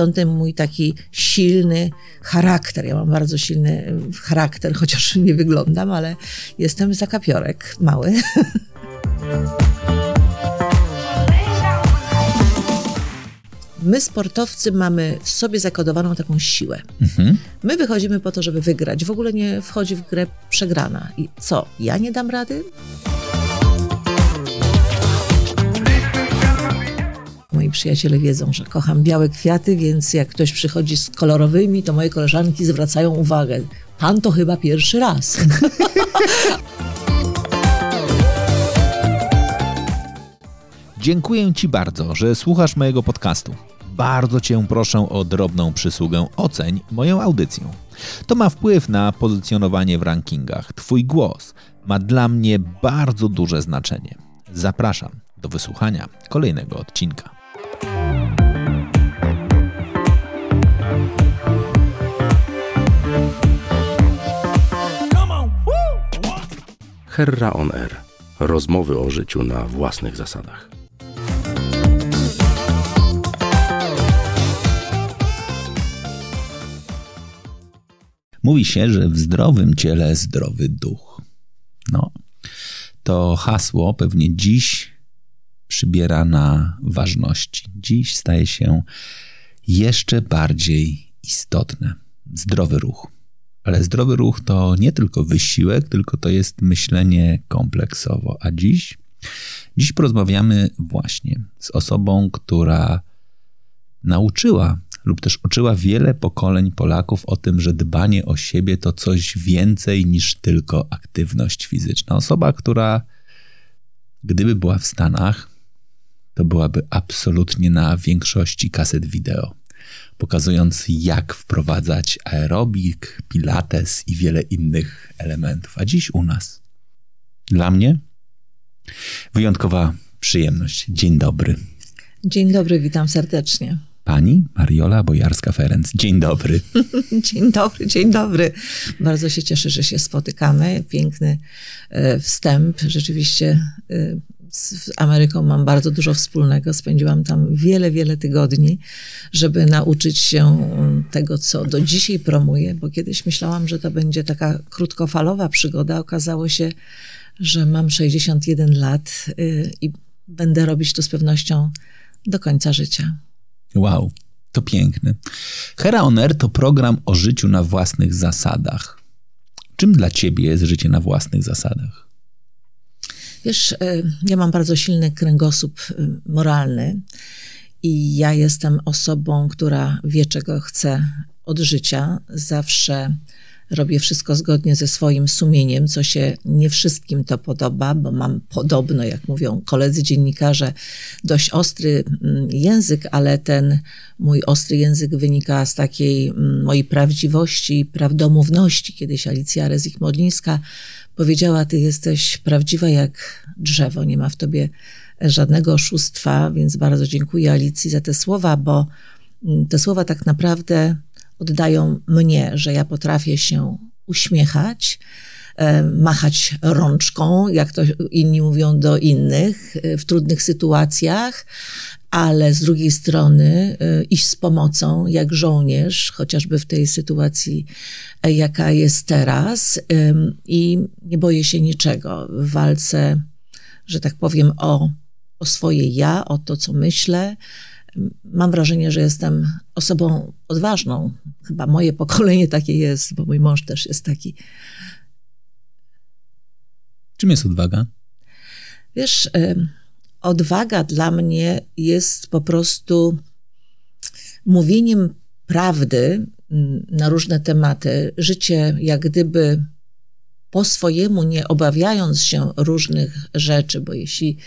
stąd ten mój taki silny charakter. Ja mam bardzo silny e, charakter, chociaż nie wyglądam, ale jestem zakapiorek mały. My, sportowcy, mamy w sobie zakodowaną taką siłę. Mhm. My wychodzimy po to, żeby wygrać. W ogóle nie wchodzi w grę przegrana. I co? Ja nie dam rady? Przyjaciele wiedzą, że kocham białe kwiaty, więc jak ktoś przychodzi z kolorowymi, to moje koleżanki zwracają uwagę. Pan to chyba pierwszy raz. Dziękuję Ci bardzo, że słuchasz mojego podcastu. Bardzo Cię proszę o drobną przysługę oceń moją audycję. To ma wpływ na pozycjonowanie w rankingach. Twój głos ma dla mnie bardzo duże znaczenie. Zapraszam do wysłuchania kolejnego odcinka. Herra on Air. Rozmowy o życiu na własnych zasadach. Mówi się, że w zdrowym ciele zdrowy duch. No, to hasło pewnie dziś przybiera na ważności. Dziś staje się jeszcze bardziej istotne. Zdrowy ruch. Ale zdrowy ruch to nie tylko wysiłek, tylko to jest myślenie kompleksowo. A dziś, dziś porozmawiamy właśnie z osobą, która nauczyła lub też uczyła wiele pokoleń Polaków o tym, że dbanie o siebie to coś więcej niż tylko aktywność fizyczna. Osoba, która gdyby była w Stanach, to byłaby absolutnie na większości kaset wideo, pokazując jak wprowadzać aerobik, pilates i wiele innych elementów. A dziś u nas. Dla mnie wyjątkowa przyjemność. Dzień dobry. Dzień dobry, witam serdecznie. Pani Mariola Bojarska-Ferenc. Dzień dobry. dzień dobry, dzień dobry. Bardzo się cieszę, że się spotykamy. Piękny e, wstęp. Rzeczywiście e, z Ameryką mam bardzo dużo wspólnego. Spędziłam tam wiele, wiele tygodni, żeby nauczyć się tego, co do dzisiaj promuję, bo kiedyś myślałam, że to będzie taka krótkofalowa przygoda. Okazało się, że mam 61 lat e, i będę robić to z pewnością do końca życia. Wow, to piękne. Hera Oner to program o życiu na własnych zasadach. Czym dla ciebie jest życie na własnych zasadach? Wiesz, e, ja mam bardzo silny kręgosłup e, moralny i ja jestem osobą, która wie, czego chce od życia. Zawsze robię wszystko zgodnie ze swoim sumieniem, co się nie wszystkim to podoba, bo mam podobno, jak mówią koledzy dziennikarze, dość ostry mm, język, ale ten mój ostry język wynika z takiej mm, mojej prawdziwości, prawdomówności. Kiedyś Alicja Rezik-Modlińska powiedziała, ty jesteś prawdziwa jak drzewo, nie ma w tobie żadnego oszustwa, więc bardzo dziękuję Alicji za te słowa, bo mm, te słowa tak naprawdę oddają mnie, że ja potrafię się uśmiechać, e, machać rączką, jak to inni mówią do innych e, w trudnych sytuacjach, ale z drugiej strony e, iść z pomocą jak żołnierz, chociażby w tej sytuacji, jaka jest teraz, i nie boję się niczego w walce, że tak powiem, o, o swoje ja, o to, co myślę, Mam wrażenie, że jestem osobą odważną. Chyba moje pokolenie takie jest, bo mój mąż też jest taki. Czym jest odwaga? Wiesz, odwaga dla mnie jest po prostu mówieniem prawdy mm, na różne tematy. Życie jak gdyby po swojemu, nie obawiając się różnych rzeczy, bo jeśli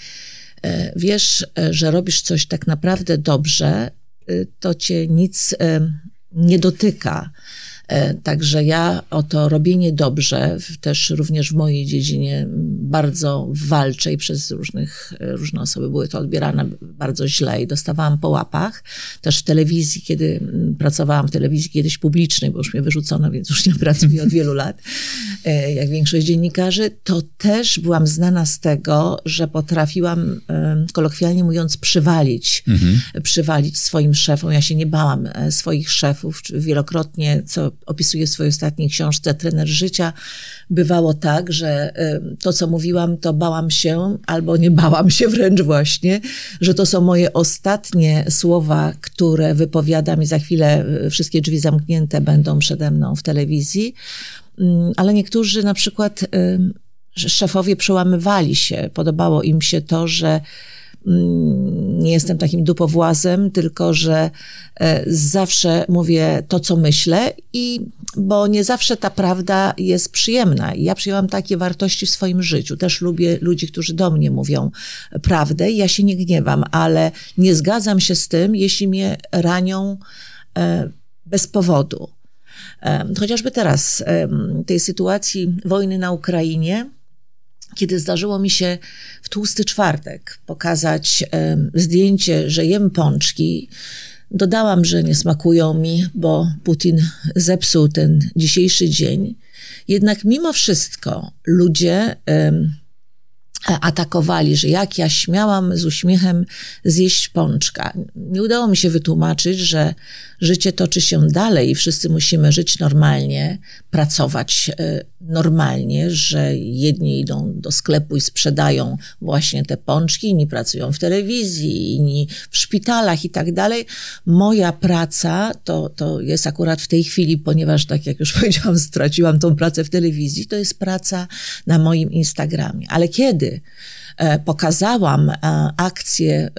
E, wiesz, e, że robisz coś tak naprawdę dobrze, e, to cię nic nie dotyka. E, także ja o to robienie dobrze, też również w mojej dziedzinie bardzo walczę i przez różnych, e, różne osoby były to odbierane bardzo źle i dostawałam po łapach. Też w telewizji, kiedy pracowałam w telewizji kiedyś publicznej, bo już mnie wyrzucono, więc już nie pracuję od wielu lat, e, jak większość dziennikarzy, to też byłam znana z tego, że potrafiłam, kolokwialnie mówiąc, przywalić, mhm. przywalić swoim szefom. Ja się nie bałam swoich szefów, wielokrotnie, co opisuje w swojej ostatniej książce Trener Życia, bywało tak, że to, co mówiłam, to bałam się, albo nie bałam się wręcz właśnie, że to są moje ostatnie słowa, które wypowiadam i za chwilę e, wszystkie drzwi zamknięte będą przede mną w telewizji. Mm, ale niektórzy na przykład szefowie przełamywali się. Podobało im się to, że nie jestem takim dupowłazem, tylko że e, zawsze mówię to, co myślę i bo nie zawsze ta prawda jest przyjemna. Ja przyjęłam takie wartości w swoim życiu. Też lubię ludzi, którzy do mnie mówią prawdę i ja się nie gniewam, ale nie zgadzam się z tym, jeśli mnie ranią e, bez powodu. E, chociażby teraz, tej sytuacji wojny na Ukrainie, kiedy zdarzyło mi się w tłusty czwartek pokazać zdjęcie, że jem pączki, dodałam, że nie smakują mi, bo Putin zepsuł ten dzisiejszy dzień. Jednak mimo wszystko ludzie atakowali, że jak ja śmiałam z uśmiechem zjeść pączka. Nie udało mi się wytłumaczyć, że życie toczy się dalej i wszyscy musimy żyć normalnie, pracować e, normalnie, że jedni idą do sklepu i sprzedają właśnie te pączki, inni pracują w telewizji, inni w szpitalach i tak dalej. Moja praca to, to jest akurat w tej chwili, ponieważ tak jak już powiedziałam, straciłam tą pracę w telewizji, to jest praca na moim Instagramie. Ale kiedy? E, pokazałam e, akcję,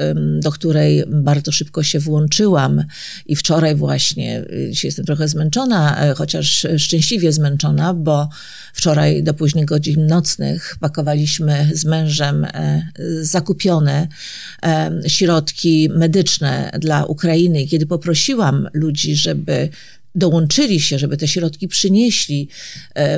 do której bardzo szybko się włączyłam i wczoraj właśnie, y, dzisiaj jestem trochę zmęczona, e, chociaż szczęśliwie zmęczona, bo wczoraj do późnych godzin nocnych pakowaliśmy z mężem zakupione środki medyczne dla Ukrainy. Kiedy poprosiłam ludzi, żeby dołączyli się, żeby te środki przynieśli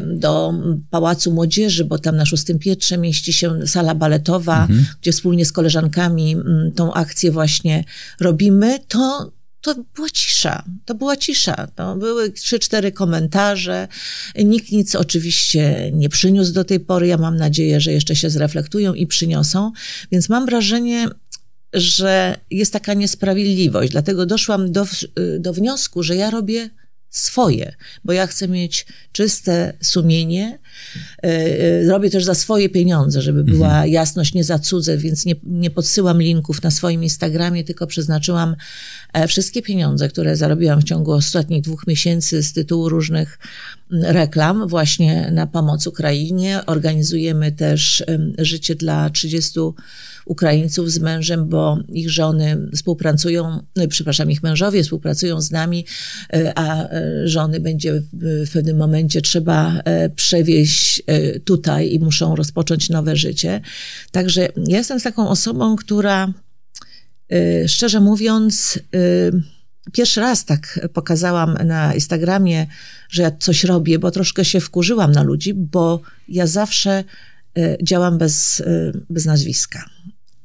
do Pałacu Młodzieży, bo tam na szóstym piętrze mieści się sala baletowa, mhm. gdzie wspólnie z koleżankami tą akcję właśnie robimy, to to była cisza. To była cisza. To były trzy, cztery komentarze. Nikt nic oczywiście nie przyniósł do tej pory. Ja mam nadzieję, że jeszcze się zreflektują i przyniosą. Więc mam wrażenie, że jest taka niesprawiedliwość. Dlatego doszłam do, do wniosku, że ja robię swoje, bo ja chcę mieć czyste sumienie. E, e, robię też za swoje pieniądze, żeby była mhm. jasność, nie za cudze, więc nie, nie podsyłam linków na swoim Instagramie, tylko przeznaczyłam e, wszystkie pieniądze, które zarobiłam w ciągu ostatnich dwóch miesięcy z tytułu różnych reklam właśnie na pomoc Ukrainie. Organizujemy też życie dla 30 Ukraińców z mężem, bo ich żony współpracują, no, przepraszam, ich mężowie współpracują z nami, e, a e, żony będzie w pewnym momencie trzeba e, przewieźć tutaj i muszą rozpocząć nowe życie. Także ja jestem taką osobą, która szczerze mówiąc, pierwszy raz tak pokazałam na Instagramie, że ja coś robię, bo troszkę się wkurzyłam na ludzi, bo ja zawsze działam bez, bez nazwiska.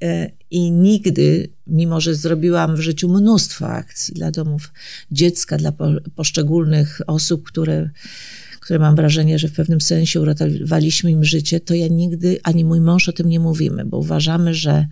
E, I nigdy, mimo że zrobiłam w życiu mnóstwo akcji dla domów dziecka, dla poszczególnych osób, które, które mam wrażenie, że w pewnym sensie uratowaliśmy im życie, to ja nigdy, ani mój mąż o tym nie mówimy, bo uważamy, że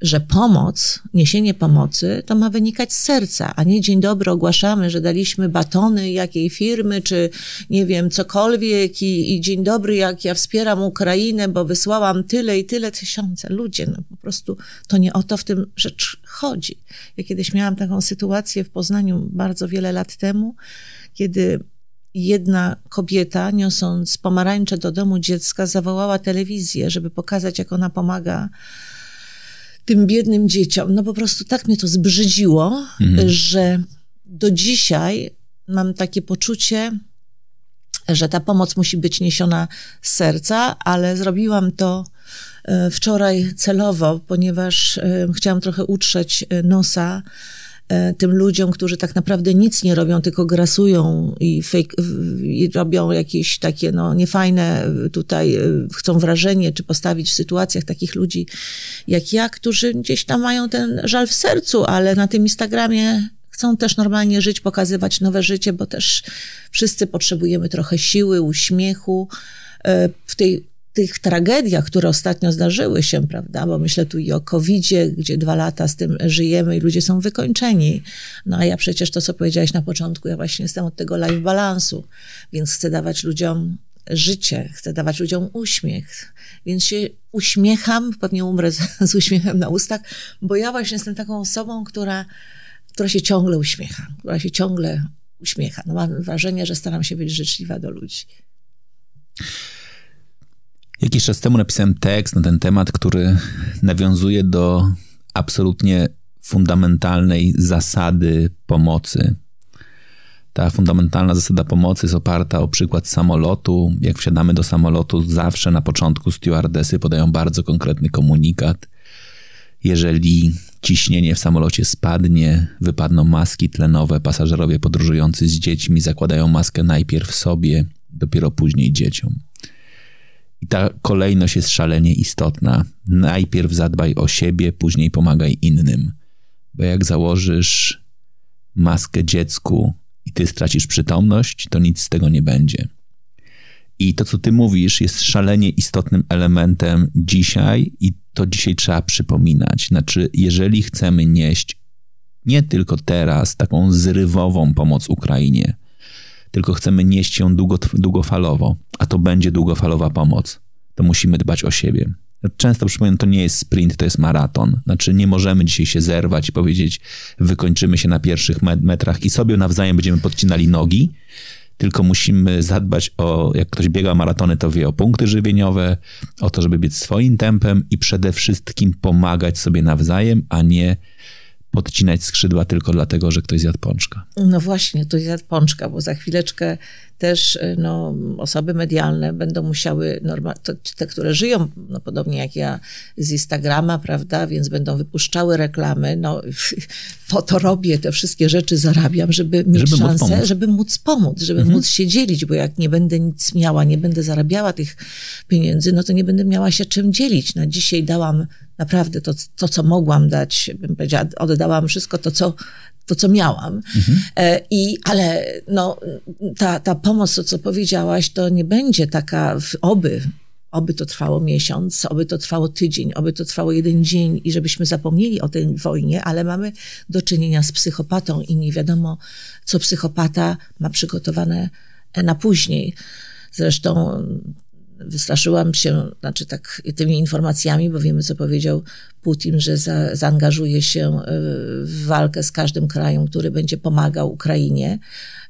że pomoc, niesienie pomocy, to ma wynikać z serca, a nie dzień dobry ogłaszamy, że daliśmy batony jakiej firmy, czy nie wiem, cokolwiek i, i dzień dobry, jak ja wspieram Ukrainę, bo wysłałam tyle i tyle tysiące. Ludzie, no po prostu to nie o to w tym rzecz chodzi. Ja kiedyś miałam taką sytuację w Poznaniu bardzo wiele lat temu, kiedy jedna kobieta, niosąc pomarańcze do domu dziecka, zawołała telewizję, żeby pokazać, jak ona pomaga tym biednym dzieciom. No po prostu tak mnie to zbrzydziło, mhm. że do dzisiaj mam takie poczucie, że ta pomoc musi być niesiona z serca, ale zrobiłam to e, wczoraj celowo, ponieważ e, chciałam trochę utrzeć e, nosa tym ludziom, którzy tak naprawdę nic nie robią, tylko grasują i, fake, i robią jakieś takie no, niefajne tutaj, e, chcą wrażenie, czy postawić w sytuacjach takich ludzi jak ja, którzy gdzieś tam mają ten żal w sercu, ale na tym Instagramie chcą też normalnie żyć, pokazywać nowe życie, bo też wszyscy potrzebujemy trochę siły, uśmiechu. E, w tej tych tragediach, które ostatnio zdarzyły się, prawda, bo myślę tu i o COVID-zie, gdzie dwa lata z tym żyjemy i ludzie są wykończeni. No a ja przecież to, co powiedziałaś na początku, ja właśnie jestem od tego life balansu, więc chcę dawać ludziom życie, chcę dawać ludziom uśmiech, więc się uśmiecham, pewnie umrę z, z uśmiechem na ustach, bo ja właśnie jestem taką osobą, która, która się ciągle uśmiecha, która się ciągle uśmiecha. No mam wrażenie, że staram się być życzliwa do ludzi. Jakiś czas temu napisałem tekst na ten temat, który nawiązuje do absolutnie fundamentalnej zasady pomocy. Ta fundamentalna zasada pomocy jest oparta o przykład samolotu. Jak wsiadamy do samolotu, zawsze na początku stewardesy podają bardzo konkretny komunikat. Jeżeli ciśnienie w samolocie spadnie, wypadną maski tlenowe, pasażerowie podróżujący z dziećmi zakładają maskę najpierw sobie, dopiero później dzieciom. I ta kolejność jest szalenie istotna. Najpierw zadbaj o siebie, później pomagaj innym. Bo jak założysz maskę dziecku i ty stracisz przytomność, to nic z tego nie będzie. I to, co ty mówisz, jest szalenie istotnym elementem dzisiaj, i to dzisiaj trzeba przypominać. Znaczy, jeżeli chcemy nieść nie tylko teraz taką zrywową pomoc Ukrainie, tylko chcemy nieść ją długofalowo, a to będzie długofalowa pomoc, to musimy dbać o siebie. Często przypominam, to nie jest sprint, to jest maraton. Znaczy, nie możemy dzisiaj się zerwać i powiedzieć, wykończymy się na pierwszych metrach i sobie nawzajem będziemy podcinali nogi, tylko musimy zadbać o, jak ktoś biega maratony, to wie o punkty żywieniowe, o to, żeby biec swoim tempem i przede wszystkim pomagać sobie nawzajem, a nie podcinać skrzydła tylko dlatego, że ktoś zjadł pączka. No właśnie, ktoś zjadł pączka, bo za chwileczkę też y, no, osoby medialne będą musiały, normal, te, które żyją, no, podobnie jak ja, z Instagrama, prawda, więc będą wypuszczały reklamy. No, po to robię te wszystkie rzeczy, zarabiam, żeby mieć żeby szansę, móc żeby móc pomóc, żeby mhm. móc się dzielić, bo jak nie będę nic miała, nie będę zarabiała tych pieniędzy, no to nie będę miała się czym dzielić. Na dzisiaj dałam naprawdę to, to co mogłam dać, bym powiedziała, oddałam wszystko to, co to, co miałam. Mhm. E, I, ale no, ta, ta pomoc, to co powiedziałaś, to nie będzie taka, oby, oby to trwało miesiąc, oby to trwało tydzień, oby to trwało jeden dzień i żebyśmy zapomnieli o tej wojnie, ale mamy do czynienia z psychopatą i nie wiadomo, co psychopata ma przygotowane na później. Zresztą wystraszyłam się, znaczy tak tymi informacjami, bo wiemy, co powiedział Putin, że za, zaangażuje się e, w walkę z każdym krajem, który będzie pomagał Ukrainie.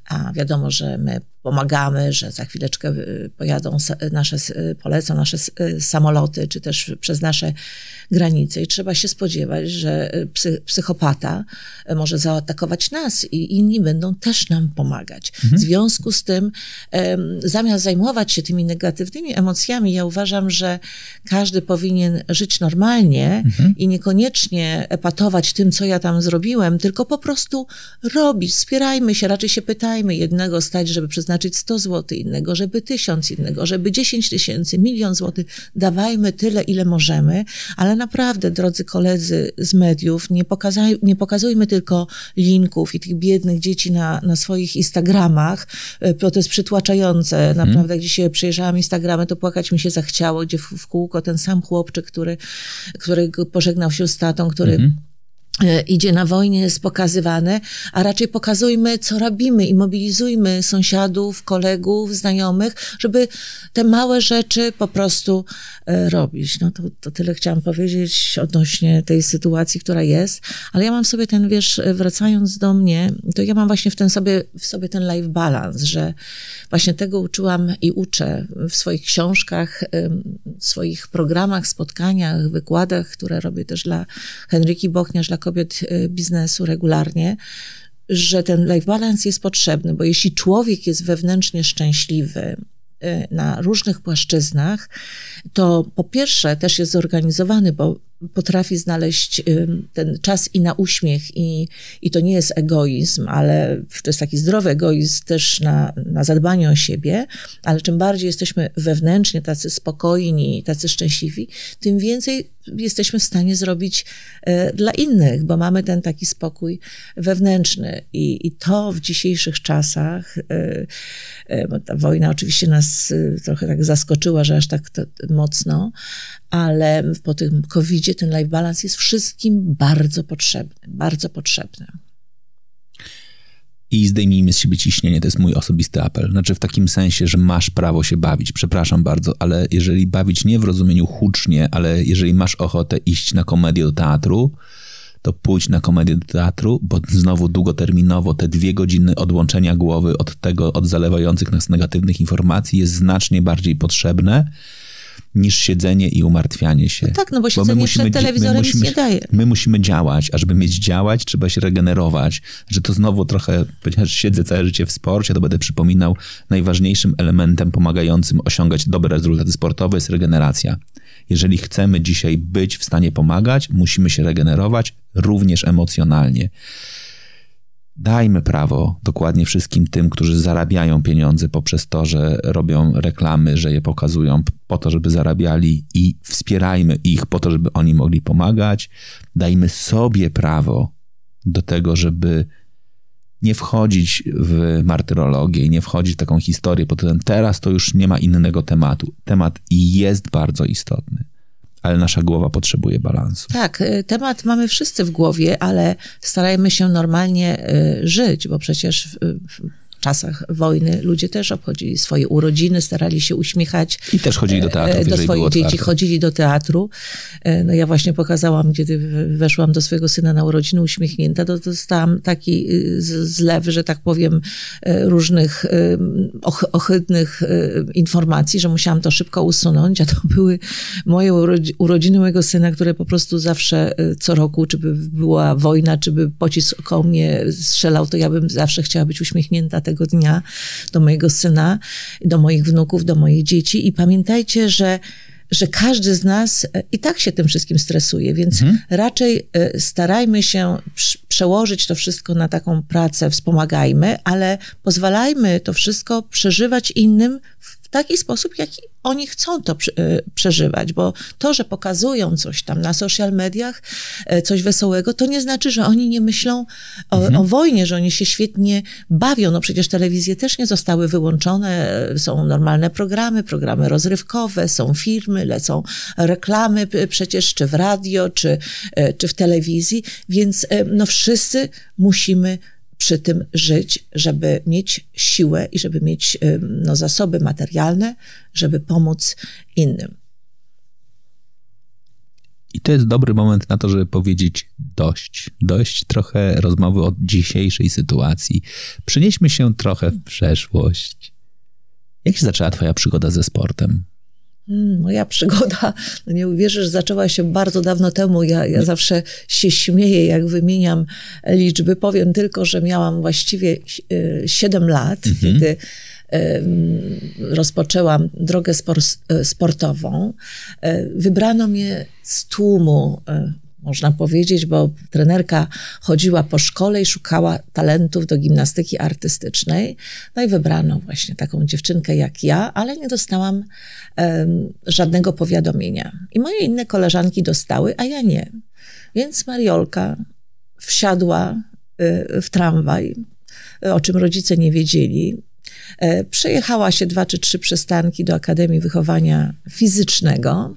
A wiadomo, że my pomagamy, że za chwileczkę y, pojadą nasze, y, polecą nasze samoloty, czy też przez nasze granice. I trzeba się spodziewać, że psy, psychopata może zaatakować nas i inni będą też nam pomagać. Mhm. W związku z tym, zamiast zajmować się tymi negatywnymi emocjami, ja uważam, że każdy powinien żyć normalnie mhm. i niekoniecznie epatować tym, co ja tam zrobiłem, tylko po prostu robić. Wspierajmy się, raczej się pytajmy jednego stać, żeby przeznaczyć przeznaczyć 100 zł, innego, żeby tysiąc, innego, żeby 10 tysięcy, milion złotych. Dawajmy tyle, ile możemy, ale naprawdę, drodzy koledzy z mediów, nie, pokazaj, nie pokazujmy tylko linków i tych biednych dzieci na, na swoich Instagramach, e, to jest przytłaczające. Mhm. Naprawdę, jak dzisiaj przejrzałam Instagramy, to płakać mi się zachciało, gdzie w, w kółko ten sam chłopczyk, który, który pożegnał się z tatą, który E, idzie na wojnie, jest pokazywane, a raczej pokazujmy, co robimy i mobilizujmy sąsiadów, kolegów, znajomych, żeby te małe rzeczy po prostu e, robić. No to, to tyle chciałam powiedzieć odnośnie tej sytuacji, która jest, ale ja mam sobie ten, wiesz, wracając do mnie, to ja mam właśnie w, ten sobie, w sobie ten life balance, że właśnie tego uczyłam i uczę w swoich książkach, w swoich programach, spotkaniach, wykładach, które robię też dla Henryki Bochniarz, dla kobiet y, biznesu regularnie, że ten life balance jest potrzebny, bo jeśli człowiek jest wewnętrznie szczęśliwy, y, na różnych płaszczyznach, to po pierwsze też jest zorganizowany, bo potrafi znaleźć ten czas i na uśmiech, i, i to nie jest egoizm, ale to jest taki zdrowy egoizm też na, na zadbanie o siebie, ale czym bardziej jesteśmy wewnętrznie tacy spokojni, tacy szczęśliwi, tym więcej jesteśmy w stanie zrobić e, dla innych, bo mamy ten taki spokój wewnętrzny. I, i to w dzisiejszych czasach, e, e, bo ta wojna oczywiście nas trochę tak zaskoczyła, że aż tak mocno, ale po tym covid ten life balance jest wszystkim bardzo potrzebny, bardzo potrzebny. I zdejmijmy z siebie ciśnienie, to jest mój osobisty apel. Znaczy w takim sensie, że masz prawo się bawić. Przepraszam bardzo, ale jeżeli bawić nie w rozumieniu hucznie, ale jeżeli masz ochotę iść na komedię do teatru, to pójdź na komedię do teatru, bo znowu długoterminowo te dwie godziny odłączenia głowy od tego, od zalewających nas negatywnych informacji jest znacznie bardziej potrzebne niż siedzenie i umartwianie się. No tak, no bo siedzenie bo musimy, przed telewizorem musimy, nic nie daje. My musimy działać, a żeby mieć działać, trzeba się regenerować. Że to znowu trochę, ponieważ siedzę całe życie w sporcie, to będę przypominał, najważniejszym elementem pomagającym osiągać dobre rezultaty sportowe jest regeneracja. Jeżeli chcemy dzisiaj być w stanie pomagać, musimy się regenerować również emocjonalnie. Dajmy prawo dokładnie wszystkim tym, którzy zarabiają pieniądze poprzez to, że robią reklamy, że je pokazują po to, żeby zarabiali i wspierajmy ich po to, żeby oni mogli pomagać. Dajmy sobie prawo do tego, żeby nie wchodzić w martyrologię i nie wchodzić w taką historię, bo teraz to już nie ma innego tematu. Temat jest bardzo istotny ale nasza głowa potrzebuje balansu. Tak, y, temat mamy wszyscy w głowie, ale starajmy się normalnie y, żyć, bo przecież czasach wojny ludzie też obchodzili swoje urodziny, starali się uśmiechać. I też chodzili do teatru. Do swoich dzieci chodzili do teatru. E, no ja właśnie pokazałam, kiedy weszłam do swojego syna na urodziny uśmiechnięta, to dostałam taki y, zlew, że tak powiem, e, różnych y, ohydnych y, informacji, że musiałam to szybko usunąć, a to były moje urodziny mojego syna, które po prostu zawsze co roku, czy by była wojna, czy by pocisk koło mnie strzelał, to ja bym zawsze chciała być uśmiechnięta tego dnia do mojego syna, do moich wnuków, do moich dzieci. I pamiętajcie, że że każdy z nas e, i tak się tym wszystkim stresuje, więc mhm. raczej e, starajmy się przełożyć to wszystko na taką pracę, wspomagajmy, ale pozwalajmy to wszystko przeżywać innym w taki sposób, jaki oni chcą to e, przeżywać, bo to, że pokazują coś tam na social mediach, e, coś wesołego, to nie znaczy, że oni nie myślą o, mhm. o, wojnie, że oni się świetnie bawią. No przecież telewizje też nie zostały wyłączone, są normalne programy, programy rozrywkowe, są filmy, lecą reklamy przecież, czy w radio, czy, e, czy w telewizji, więc no wszyscy musimy przy tym żyć, żeby mieć siłę i żeby mieć no, zasoby materialne, żeby pomóc innym. I to jest dobry moment na to, żeby powiedzieć dość. Dość trochę rozmowy o dzisiejszej sytuacji. Przenieśmy się trochę w przeszłość. Jak się zaczęła Twoja przygoda ze sportem? Hmm, moja przygoda, no nie uwierzysz, zaczęła się bardzo dawno temu. Ja, ja zawsze się śmieję, jak wymieniam liczby. Powiem tylko, że miałam właściwie 7 e, lat, mhm. kiedy rozpoczęłam drogę e, sportową. E, wybrano mnie z tłumu można powiedzieć, bo trenerka chodziła po szkole i szukała talentów do gimnastyki artystycznej. No i wybrano właśnie taką dziewczynkę jak ja, ale nie dostałam um, żadnego powiadomienia. I moje inne koleżanki dostały, a ja nie. Więc Mariolka wsiadła y, w tramwaj, o czym rodzice nie wiedzieli. E, przejechała się dwa czy trzy przystanki do Akademii Wychowania Fizycznego,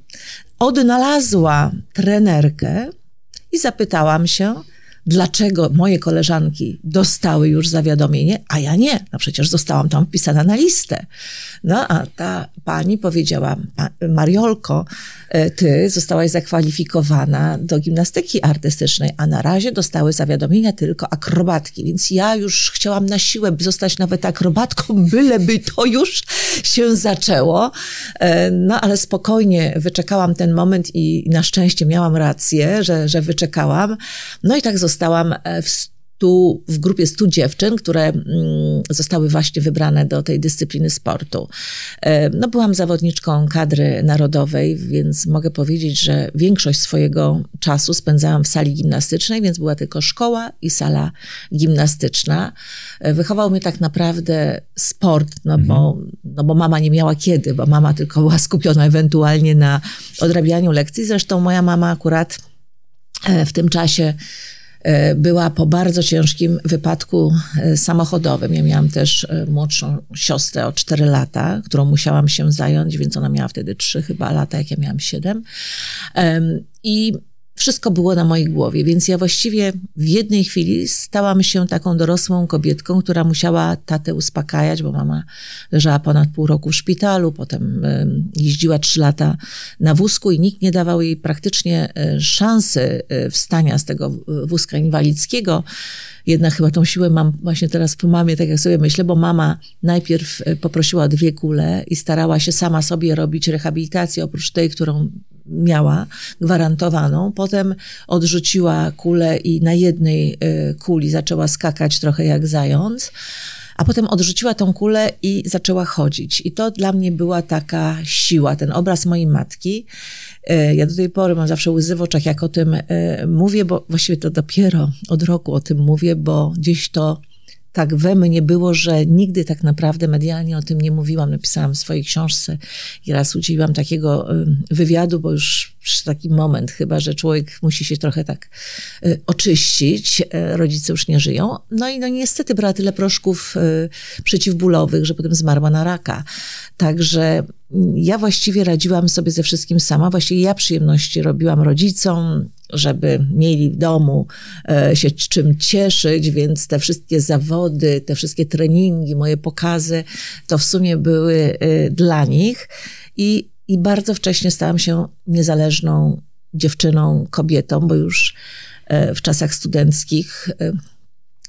odnalazła trenerkę i zapytałam się, dlaczego moje koleżanki dostały już zawiadomienie, a ja nie. No przecież zostałam tam wpisana na listę. No a ta pani powiedziała, Mariolko, e, ty zostałaś zakwalifikowana do gimnastyki artystycznej, a na razie dostały zawiadomienia tylko akrobatki, więc ja już chciałam na siłę zostać nawet akrobatką, byleby to już się zaczęło. E, no ale spokojnie wyczekałam ten moment i na szczęście miałam rację, że, że wyczekałam. No i tak zostałam e, w tu w grupie 100 dziewczyn, które mm, zostały właśnie wybrane do tej dyscypliny sportu. E, no, byłam zawodniczką kadry narodowej, więc mogę powiedzieć, że większość swojego czasu spędzałam w sali gimnastycznej, więc była tylko szkoła i sala gimnastyczna. E, wychował mnie tak naprawdę sport, no, mhm. bo, no bo mama nie miała kiedy, bo mama tylko była skupiona ewentualnie na odrabianiu lekcji. Zresztą moja mama akurat w tym czasie była po bardzo ciężkim wypadku e, samochodowym. Ja miałam też e, młodszą siostrę o 4 lata, którą musiałam się zająć, więc ona miała wtedy 3 chyba lata, jak ja miałam 7. I wszystko było na mojej głowie, więc ja właściwie w jednej chwili stałam się taką dorosłą kobietką, która musiała tatę uspokajać, bo mama leżała ponad pół roku w szpitalu, potem jeździła trzy lata na wózku i nikt nie dawał jej praktycznie e, szansy e, wstania z tego wózka inwalidzkiego. Jednak chyba tą siłę mam właśnie teraz po mamie, tak jak sobie myślę, bo mama najpierw e, poprosiła dwie kule i starała się sama sobie robić rehabilitację, oprócz tej, którą miała gwarantowaną. Potem odrzuciła kulę i na jednej y, kuli zaczęła skakać trochę jak zając. A potem odrzuciła tą kulę i zaczęła chodzić. I to dla mnie była taka siła, ten obraz mojej matki. Y, ja do tej pory mam zawsze łzy w oczach, jak o tym y, mówię, bo właściwie to dopiero od roku o tym mówię, bo gdzieś to tak we mnie było, że nigdy tak naprawdę medialnie o tym nie mówiłam. Napisałam w swojej książce i raz udzieliłam takiego wywiadu, bo już taki moment chyba, że człowiek musi się trochę tak y, oczyścić. Y, rodzice już nie żyją. No i no niestety brała tyle proszków przeciwbólowych, że potem zmarła na raka. Także ja właściwie radziłam sobie ze wszystkim sama. Właściwie ja przyjemności robiłam rodzicom, żeby mieli w domu e, się czym cieszyć, więc te wszystkie zawody, te wszystkie treningi, moje pokazy, to w sumie były dla nich. I, i bardzo wcześnie stałam się niezależną dziewczyną, kobietą, bo już e, w czasach studenckich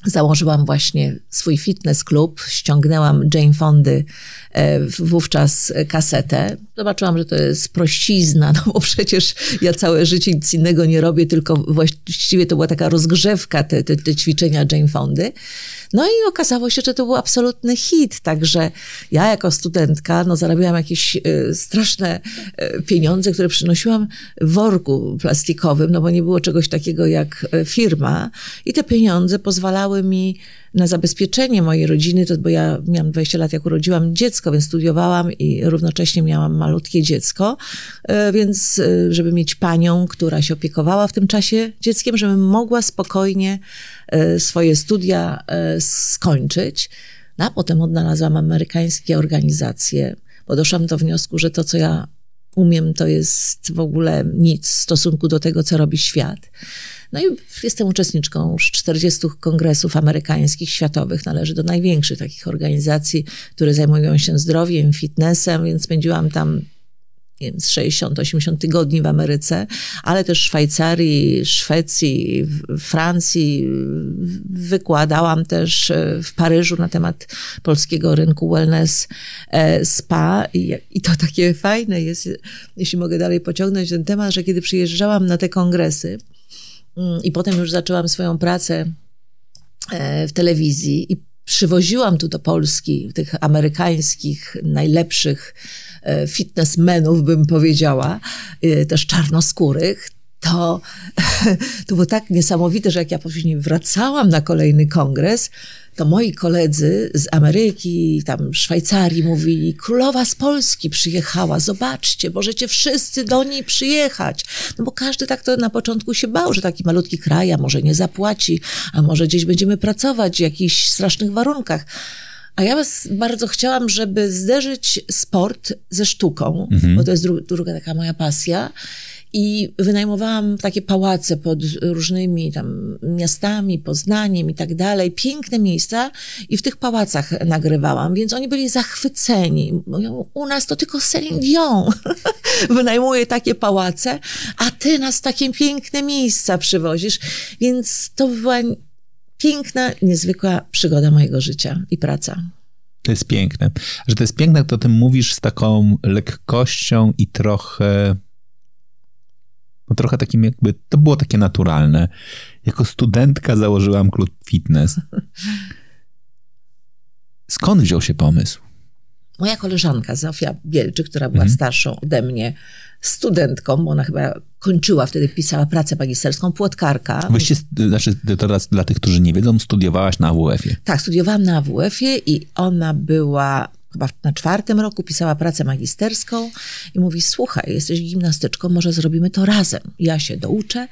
założyłam właśnie swój fitness klub, ściągnęłam Jane Fondy e, wówczas kasetę. Zobaczyłam, że to jest prościzna, no bo przecież ja całe życie nic innego nie robię, tylko właściwie to była taka rozgrzewka, te, te, te ćwiczenia Jane Fondy. No i okazało się, że to był absolutny hit, także ja jako studentka no, zarabiałam jakieś y, straszne y, pieniądze, które przynosiłam w worku plastikowym, no bo nie było czegoś takiego jak firma. I te pieniądze pozwalały mi na zabezpieczenie mojej rodziny, to bo ja miałam 20 lat, jak urodziłam dziecko, więc studiowałam i równocześnie miałam malutkie dziecko, więc żeby mieć panią, która się opiekowała w tym czasie dzieckiem, żebym mogła spokojnie E, swoje studia e, skończyć. No, a potem odnalazłam amerykańskie organizacje, bo doszłam do wniosku, że to, co ja umiem, to jest w ogóle nic w stosunku do tego, co robi świat. No i jestem uczestniczką już 40 kongresów amerykańskich, światowych. Należy do największych takich organizacji, które zajmują się zdrowiem, fitnessem, więc spędziłam tam wiem, z 60-80 tygodni w Ameryce, ale też w Szwajcarii, Szwecji, Francji. Wykładałam też e, w Paryżu na temat polskiego rynku wellness e, spa i, i to takie fajne jest, jeśli mogę dalej pociągnąć ten temat, że kiedy przyjeżdżałam na te kongresy mm, i potem już zaczęłam swoją pracę e, w telewizji i przywoziłam tu do Polski tych amerykańskich, najlepszych fitnessmenów, bym powiedziała, e, też czarnoskórych, to, to było tak niesamowite, że jak ja później wracałam na kolejny kongres, to moi koledzy z Ameryki, tam Szwajcarii mówili, królowa z Polski przyjechała, zobaczcie, możecie wszyscy do niej przyjechać. No bo każdy tak to na początku się bał, że taki malutki kraj, a może nie zapłaci, a może gdzieś będziemy pracować w jakichś strasznych warunkach. A ja was bardzo chciałam, żeby zderzyć sport ze sztuką, mhm. bo to jest dru druga taka moja pasja. I wynajmowałam takie pałace pod różnymi tam miastami, Poznaniem i tak dalej. Piękne miejsca i w tych pałacach nagrywałam, więc oni byli zachwyceni. Mówią, u nas to tylko Celine Dion wynajmuje takie pałace, a ty nas takie piękne miejsca przywozisz. Więc to była piękna, niezwykła przygoda mojego życia i praca. To jest piękne. Że to jest piękne, to o tym mówisz z taką lekkością i trochę No trochę takim jakby, to było takie naturalne. Jako studentka założyłam klub fitness. Skąd wziął się pomysł? Moja koleżanka Zofia Bielczy, która była mhm. starszą ode mnie, studentką, bo ona chyba kończyła wtedy, pisała pracę magisterską, płotkarka. Właściwie, znaczy teraz dla tych, którzy nie wiedzą, studiowałaś na AWF-ie. Tak, studiowałam na AWF-ie i ona była chyba na czwartym roku pisała pracę magisterską i mówi: Słuchaj, jesteś gimnastyczką, może zrobimy to razem. Ja się douczę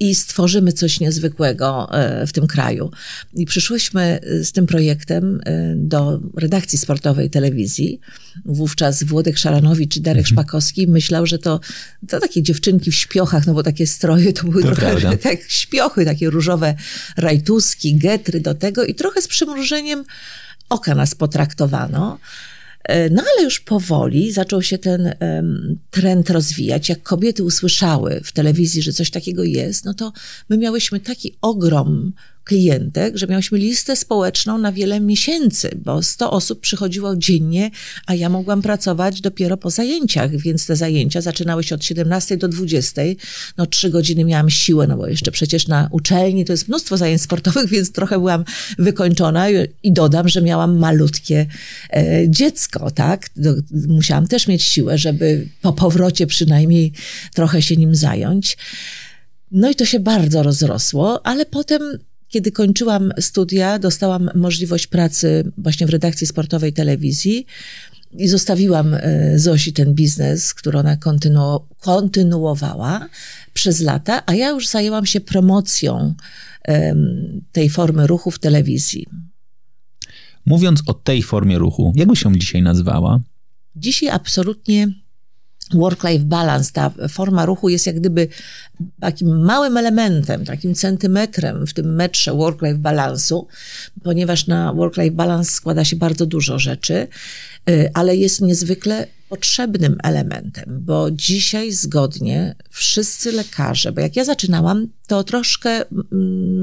i stworzymy coś niezwykłego e, w tym kraju. I przyszłyśmy e, z tym projektem e, do redakcji sportowej telewizji. Wówczas Włodek Szaranowicz i Darek mhm. Szpakowski myślał, że to, to takie dziewczynki w śpiochach, no bo takie stroje to były to trochę tak śpiochy, takie różowe rajtuski, getry do tego i trochę z przymrużeniem oka nas potraktowano. E, no ale już powoli zaczął się ten um, trend rozwijać. Jak kobiety usłyszały w telewizji, że coś takiego jest, no to my miałyśmy taki ogrom klientek, że miałyśmy listę społeczną na wiele miesięcy, bo 100 osób przychodziło dziennie, a ja mogłam pracować dopiero po zajęciach, więc te zajęcia zaczynały się od 17 do 20. No trzy godziny miałam siłę, no bo jeszcze przecież na uczelni to jest mnóstwo zajęć sportowych, więc trochę byłam wykończona i dodam, że miałam malutkie e, dziecko, tak? Musiałam też mieć siłę, żeby po powrocie przynajmniej trochę się nim zająć. No i to się bardzo rozrosło, ale potem kiedy kończyłam studia, dostałam możliwość pracy właśnie w redakcji sportowej telewizji i zostawiłam e, Zosi ten biznes, który ona kontynu kontynuowała przez lata, a ja już zajęłam się promocją tej formy ruchu w telewizji. Mówiąc o tej formie ruchu, jak by się dzisiaj nazwała? Dzisiaj absolutnie work-life balance, ta forma ruchu jest jak gdyby takim małym elementem, takim centymetrem w tym metrze work-life balansu, ponieważ na work-life balance składa się bardzo dużo rzeczy, y, ale jest niezwykle potrzebnym elementem, bo dzisiaj zgodnie wszyscy lekarze, bo jak ja zaczynałam, to troszkę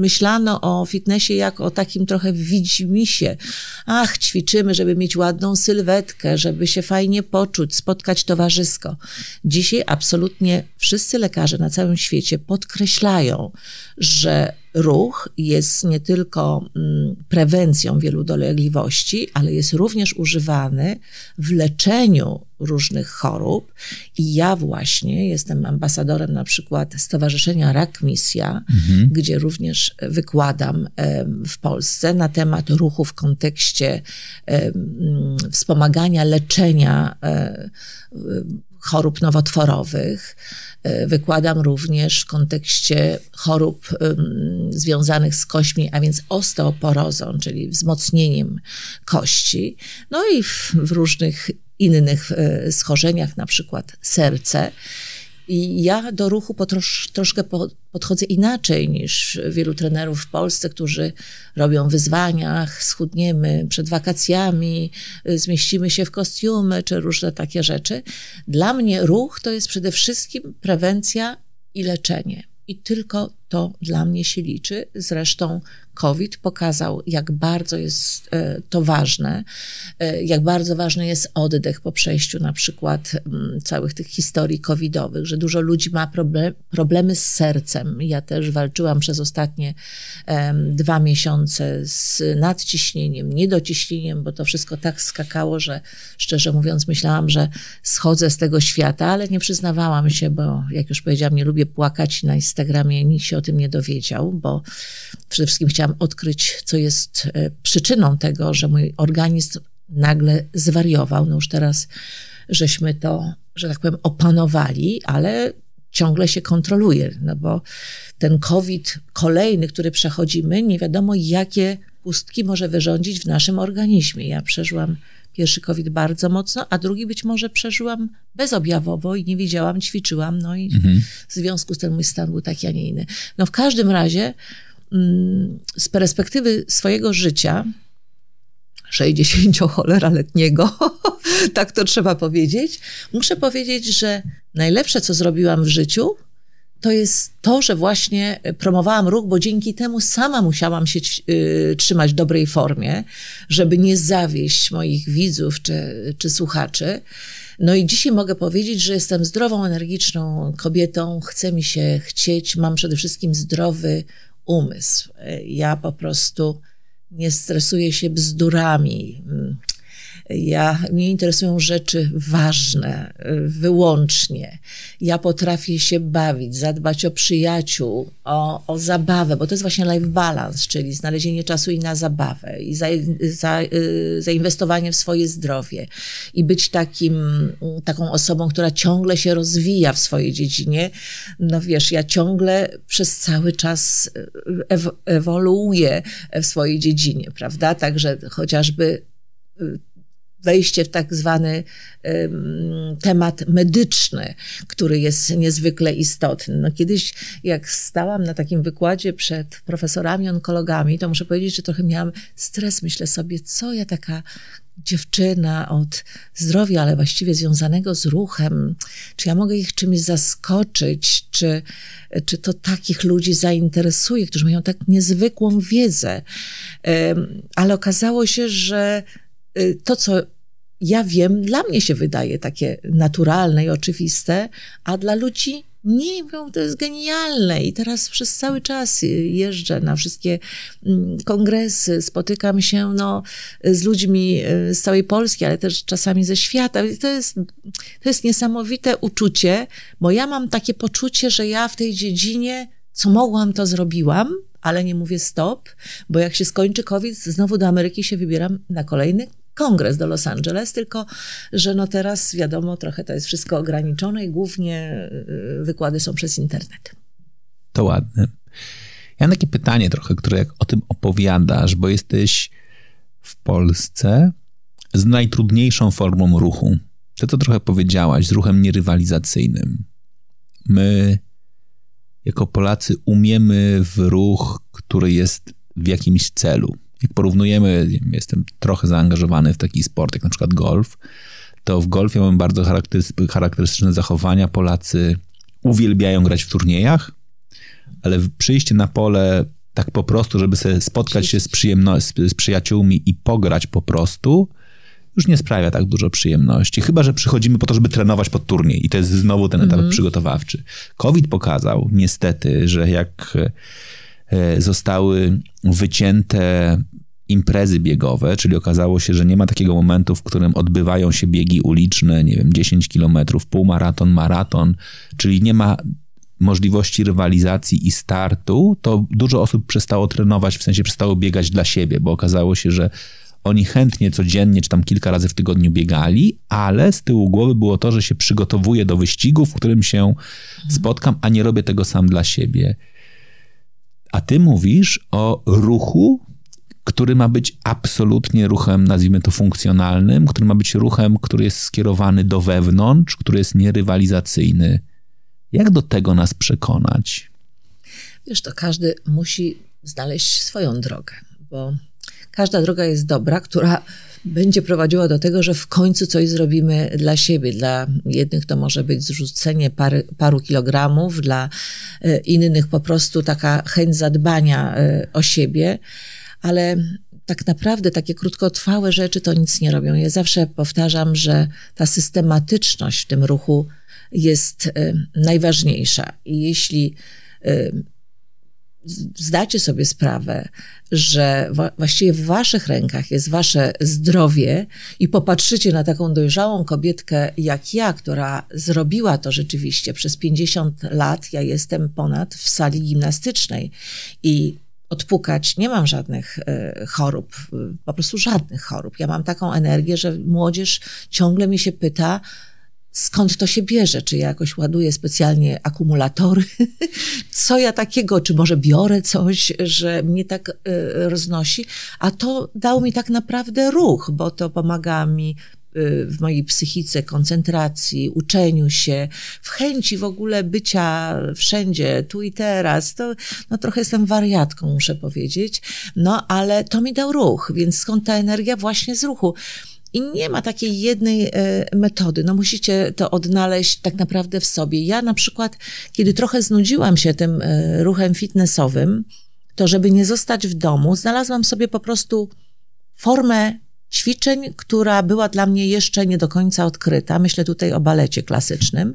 myślano o fitnessie jak o takim trochę widzimisię. Ach, ćwiczymy, żeby mieć ładną sylwetkę, żeby się fajnie poczuć, spotkać towarzysko. Dzisiaj absolutnie wszyscy lekarze na całym świecie podkreślają, że ruch jest nie tylko mm, prewencją wielu dolegliwości, ale jest również używany w leczeniu różnych chorób. I ja właśnie jestem ambasadorem na przykład Stowarzyszenia Rak Misja, mhm. gdzie również wykładam w Polsce na temat ruchu w kontekście wspomagania leczenia e, chorób nowotworowych. E, wykładam również w kontekście chorób związanych z kośćmi, a więc osteoporozą, czyli wzmocnieniem kości. No i w, w różnych innych e, schorzeniach, na przykład serce. I ja do ruchu po trosz, troszkę po, podchodzę inaczej niż wielu trenerów w Polsce, którzy robią wyzwaniach, schudniemy przed wakacjami, zmieścimy się w kostiumy czy różne takie rzeczy. Dla mnie ruch to jest przede wszystkim prewencja i leczenie. I tylko to dla mnie się liczy. Zresztą COVID pokazał, jak bardzo jest e, to ważne, e, jak bardzo ważny jest oddech po przejściu na przykład całych tych historii covidowych, że dużo ludzi ma problem, problemy z sercem. Ja też walczyłam przez ostatnie dwa miesiące z nadciśnieniem, niedociśnieniem, bo to wszystko tak skakało, że szczerze mówiąc myślałam, że schodzę z tego świata, ale nie przyznawałam się, bo jak już powiedziałam, nie lubię płakać na Instagramie, nikt się o tym nie dowiedział, bo przede wszystkim chciałam odkryć, co jest e, przyczyną tego, że mój organizm nagle zwariował. No już teraz żeśmy to, że tak powiem, opanowali, ale ciągle się kontroluje, no bo ten COVID kolejny, który przechodzimy, nie wiadomo jakie pustki może wyrządzić w naszym organizmie. Ja przeżyłam pierwszy COVID bardzo mocno, a drugi być może przeżyłam bezobjawowo i nie wiedziałam, ćwiczyłam, no i mhm. w związku z tym mój stan był taki, a nie inny. No w każdym razie mm, z perspektywy swojego życia, 60-cholera-letniego, tak to trzeba powiedzieć, muszę powiedzieć, że najlepsze, co zrobiłam w życiu, to jest to, że właśnie promowałam ruch, bo dzięki temu sama musiałam się y, trzymać w dobrej formie, żeby nie zawieść moich widzów czy, czy słuchaczy. No i dzisiaj mogę powiedzieć, że jestem zdrową, energiczną kobietą, chce mi się chcieć, mam przede wszystkim zdrowy umysł. Ja po prostu nie stresuję się bzdurami. Ja, mnie interesują rzeczy ważne, wyłącznie. Ja potrafię się bawić, zadbać o przyjaciół, o, o zabawę, bo to jest właśnie life balance, czyli znalezienie czasu i na zabawę, i za, za, y, zainwestowanie w swoje zdrowie, i być takim, taką osobą, która ciągle się rozwija w swojej dziedzinie. No wiesz, ja ciągle przez cały czas ew, ewoluuję w swojej dziedzinie, prawda? Także chociażby y, wejście w tak zwany temat medyczny, który jest niezwykle istotny. No kiedyś, jak stałam na takim wykładzie przed profesorami, onkologami, to muszę powiedzieć, że trochę miałam stres. Myślę sobie, co ja taka dziewczyna od zdrowia, ale właściwie związanego z ruchem, czy ja mogę ich czymś zaskoczyć, czy, czy to takich ludzi zainteresuje, którzy mają tak niezwykłą wiedzę. Ale okazało się, że to, co ja wiem, dla mnie się wydaje takie naturalne i oczywiste, a dla ludzi nie wiem, to jest genialne. I teraz przez cały czas jeżdżę na wszystkie mm, kongresy, spotykam się no, z ludźmi y, z całej Polski, ale też czasami ze świata. To jest, to jest niesamowite uczucie, bo ja mam takie poczucie, że ja w tej dziedzinie, co mogłam, to zrobiłam ale nie mówię stop, bo jak się skończy COVID, znowu do Ameryki się wybieram na kolejny kongres do Los Angeles, tylko że no teraz wiadomo, trochę to jest wszystko ograniczone i głównie y, wykłady są przez internet. To ładne. Ja mam takie pytanie trochę, które jak o tym opowiadasz, bo jesteś w Polsce z najtrudniejszą formą ruchu. To, co trochę powiedziałaś, z ruchem nierywalizacyjnym. My, jako Polacy, umiemy w ruch, który jest w jakimś celu jak porównujemy, jestem trochę zaangażowany w taki sport, jak na przykład golf, to w golfie mamy bardzo charakterystyczne zachowania. Polacy uwielbiają grać w turniejach, ale przyjście na pole tak po prostu, żeby sobie spotkać się z, przyjemno- z, przyjaciółmi i pograć po prostu, już nie sprawia tak dużo przyjemności. Chyba, że przychodzimy po to, żeby trenować pod turniej i to jest znowu ten etap mm-hmm. przygotowawczy. COVID pokazał niestety, że jak zostały wycięte imprezy biegowe, czyli okazało się, że nie ma takiego momentu, w którym odbywają się biegi uliczne, nie wiem, 10 kilometrów, półmaraton, maraton, czyli nie ma możliwości rywalizacji i startu, to dużo osób przestało trenować, w sensie przestało biegać dla siebie, bo okazało się, że oni chętnie codziennie, czy tam kilka razy w tygodniu biegali, ale z tyłu głowy było to, że się przygotowuję do wyścigu, w którym się spotkam, a nie robię tego sam dla siebie. A ty mówisz o ruchu, który ma być absolutnie ruchem, nazwijmy to funkcjonalnym, który ma być ruchem, który jest skierowany do wewnątrz, który jest nierywalizacyjny. Jak do tego nas przekonać? Wiesz, to każdy musi znaleźć swoją drogę, bo każda droga jest dobra, która będzie prowadziła do tego, że w końcu coś zrobimy dla siebie. Dla jednych to może być zrzucenie pary, paru kilogramów, dla e, innych po prostu taka chęć zadbania e, o siebie, ale tak naprawdę takie krótkotrwałe rzeczy to nic nie robią. Ja zawsze powtarzam, że ta systematyczność w tym ruchu jest e, najważniejsza. I jeśli zdacie sobie sprawę, że właściwie w waszych rękach jest wasze zdrowie i popatrzycie na taką dojrzałą kobietkę jak ja, która zrobiła to rzeczywiście przez 50 lat, ja jestem ponad w sali gimnastycznej i odpukać, nie mam żadnych e, chorób, po prostu żadnych chorób. Ja mam taką energię, że młodzież ciągle mi się pyta, skąd to się bierze, czy ja jakoś ładuję specjalnie akumulatory, co ja takiego, czy może biorę coś, że mnie tak y, roznosi, a to dał mi tak naprawdę ruch, bo to pomaga mi y, w mojej psychice, koncentracji, uczeniu się, w chęci w ogóle bycia wszędzie, tu i teraz. To, no trochę jestem wariatką, muszę powiedzieć, no ale to mi dał ruch, więc skąd ta energia? Właśnie z ruchu. I nie ma takiej jednej e, metody. No musicie to odnaleźć tak naprawdę w sobie. Ja na przykład, kiedy trochę znudziłam się tym e, ruchem fitnessowym, to żeby nie zostać w domu, znalazłam sobie po prostu formę ćwiczeń, która była dla mnie jeszcze nie do końca odkryta. Myślę tutaj o balecie klasycznym.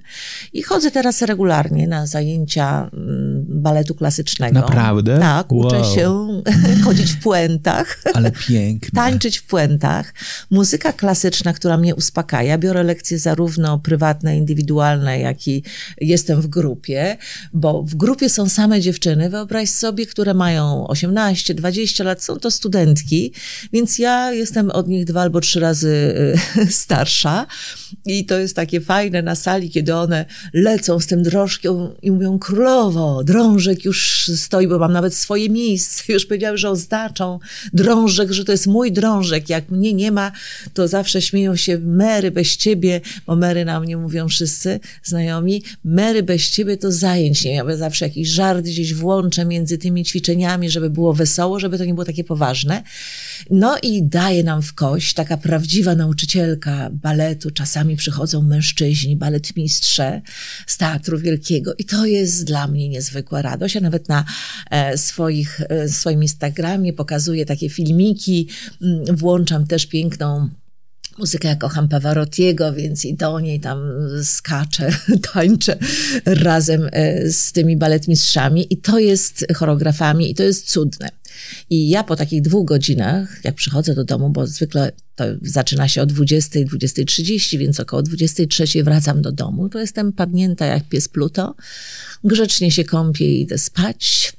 I chodzę teraz regularnie na zajęcia mm, baletu klasycznego. Naprawdę? Tak, uczę Wow. się chodzić w puentach. Ale piękne. Tańczyć w puentach. Muzyka klasyczna, która mnie uspokaja. Biorę lekcje zarówno prywatne, indywidualne, jak i jestem w grupie, bo w grupie są same dziewczyny. Wyobraź sobie, które mają 18, 20 lat, są to studentki, więc ja jestem od nich dwa albo trzy razy y, starsza. I to jest takie fajne na sali, kiedy one lecą z tym drążkiem i mówią królowo, drążek już stoi, bo mam nawet swoje miejsce. Już powiedziałam, że oznaczą drążek, że to jest mój drążek. Jak mnie nie ma, to zawsze śmieją się Mary bez ciebie, bo Mary na mnie mówią wszyscy znajomi. Mary bez ciebie to zajęć nie. Ja zawsze jakiś żart gdzieś włączę między tymi ćwiczeniami, żeby było wesoło, żeby to nie było takie poważne. No i daje nam w taka prawdziwa nauczycielka baletu. Czasami przychodzą mężczyźni, baletmistrze z Teatru Wielkiego i to jest dla mnie niezwykła radość. Ja nawet na e, swoich, e, swoim Instagramie pokazuję takie filmiki, mm, włączam też piękną muzykę, ja kocham Pavarottiego, więc i do niej tam skaczę, tańczę razem e, z tymi baletmistrzami i to jest choreografami i to jest cudne. I ja po takich dwóch godzinach, jak przychodzę do domu, bo zwykle to zaczyna się o 20, 20.30, więc około 23 wracam do domu, to jestem padnięta jak pies Pluto, grzecznie się kąpię i idę spać.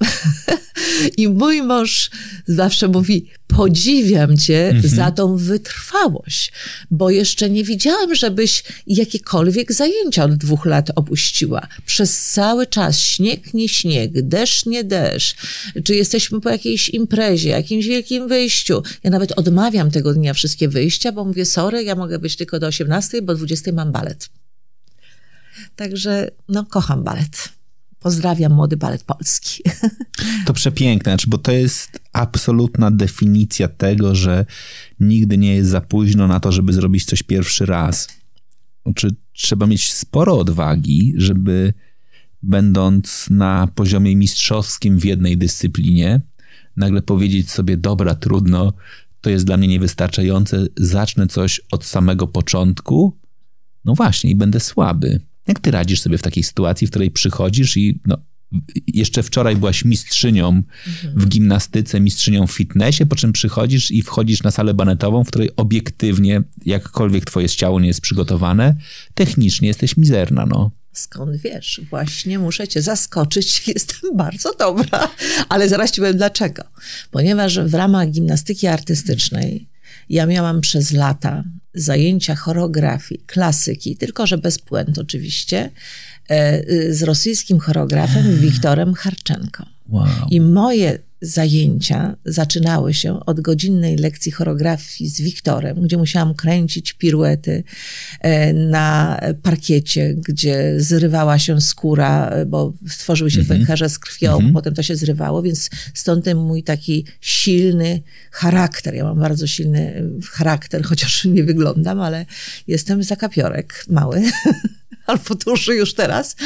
I mój mąż zawsze mówi, podziwiam cię Mhm. za tą wytrwałość, bo jeszcze nie widziałam, żebyś jakiekolwiek zajęcia od dwóch lat opuściła. Przez cały czas śnieg, nie śnieg, deszcz, nie deszcz. Czy jesteśmy po jakiejś imprezie, jakimś wielkim wyjściu. Ja nawet odmawiam tego dnia wszystkie wyjścia, bo mówię, sorry, ja mogę być tylko do 18, bo 20 mam balet. Także, no, kocham balet. Pozdrawiam młody balet polski. To przepiękne, znaczy, bo to jest absolutna definicja tego, że nigdy nie jest za późno na to, żeby zrobić coś pierwszy raz. Znaczy, trzeba mieć sporo odwagi, żeby będąc na poziomie mistrzowskim w jednej dyscyplinie, nagle powiedzieć sobie, dobra, trudno, to jest dla mnie niewystarczające, zacznę coś od samego początku, no właśnie, i będę słaby. Jak ty radzisz sobie w takiej sytuacji, w której przychodzisz i no, jeszcze wczoraj byłaś mistrzynią w gimnastyce, mistrzynią w fitnessie, po czym przychodzisz i wchodzisz na salę banetową, w której obiektywnie, jakkolwiek twoje ciało nie jest przygotowane, technicznie jesteś mizerna, no. Skąd wiesz? Właśnie muszę cię zaskoczyć. Jestem bardzo dobra, ale zaraz ci powiem dlaczego. Ponieważ w ramach gimnastyki artystycznej ja miałam przez lata zajęcia choreografii, klasyki, tylko że bez puent oczywiście, e, z rosyjskim choreografem Wiktorem Harczenko. Wow. I moje zajęcia zaczynały się od godzinnej lekcji choreografii z Wiktorem, gdzie musiałam kręcić piruety e, na parkiecie, gdzie zrywała się skóra, e, bo stworzyły się pęcherze z krwią, potem to się zrywało, więc stąd ten mój taki silny charakter. Ja mam bardzo silny charakter, chociaż nie wyglądam, ale jestem zakapiorek mały. albo duży już teraz.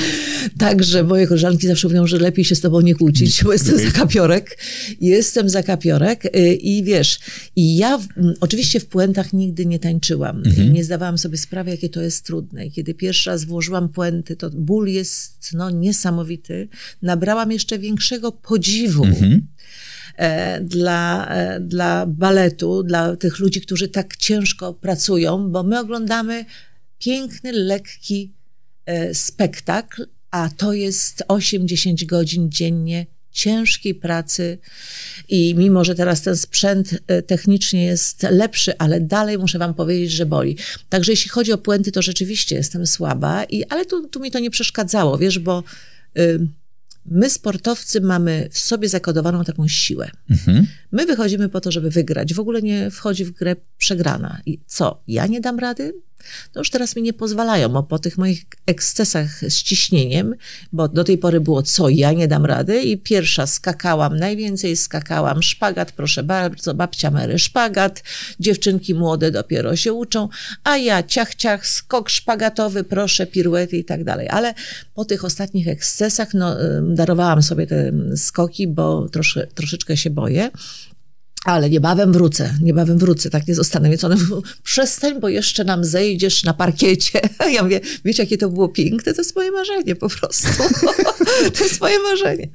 Także moje koleżanki zawsze mówią, że lepiej się z tobą nie kłócić, bo jestem zakapiorek. Jestem zakapiorek y, i wiesz, i ja oczywiście w puentach nigdy nie tańczyłam. I nie zdawałam sobie sprawy, jakie to jest trudne. Kiedy pierwszy raz włożyłam puenty, to ból jest no, niesamowity. Nabrałam jeszcze większego podziwu e, dla, e, dla baletu, dla tych ludzi, którzy tak ciężko pracują, bo my oglądamy piękny, lekki spektakl, a to jest 8-10 godzin dziennie ciężkiej pracy i mimo, że teraz ten sprzęt e, technicznie jest lepszy, ale dalej muszę wam powiedzieć, że boli. Także jeśli chodzi o puenty, to rzeczywiście jestem słaba, i, ale tu, tu mi to nie przeszkadzało, wiesz, bo y, my sportowcy mamy w sobie zakodowaną taką siłę. My wychodzimy po to, żeby wygrać. W ogóle nie wchodzi w grę przegrana. I co? Ja nie dam rady? To już teraz mi nie pozwalają, bo po tych moich ekscesach z ciśnieniem, bo do tej pory było co? Ja nie dam rady i pierwsza skakałam, najwięcej skakałam. Szpagat, proszę bardzo, babcia Mary, szpagat. Dziewczynki młode dopiero się uczą, a ja ciach, ciach, skok szpagatowy, proszę, piruety i tak dalej. Ale po tych ostatnich ekscesach, no, darowałam sobie te skoki, bo trosze, troszeczkę się boję. Ale niebawem wrócę, niebawem wrócę, tak nie zostanę. Więc one mówią, przestań, bo jeszcze nam zejdziesz na parkiecie. Ja mówię, wiecie, jakie to było piękne? To jest moje marzenie po prostu. to jest moje marzenie.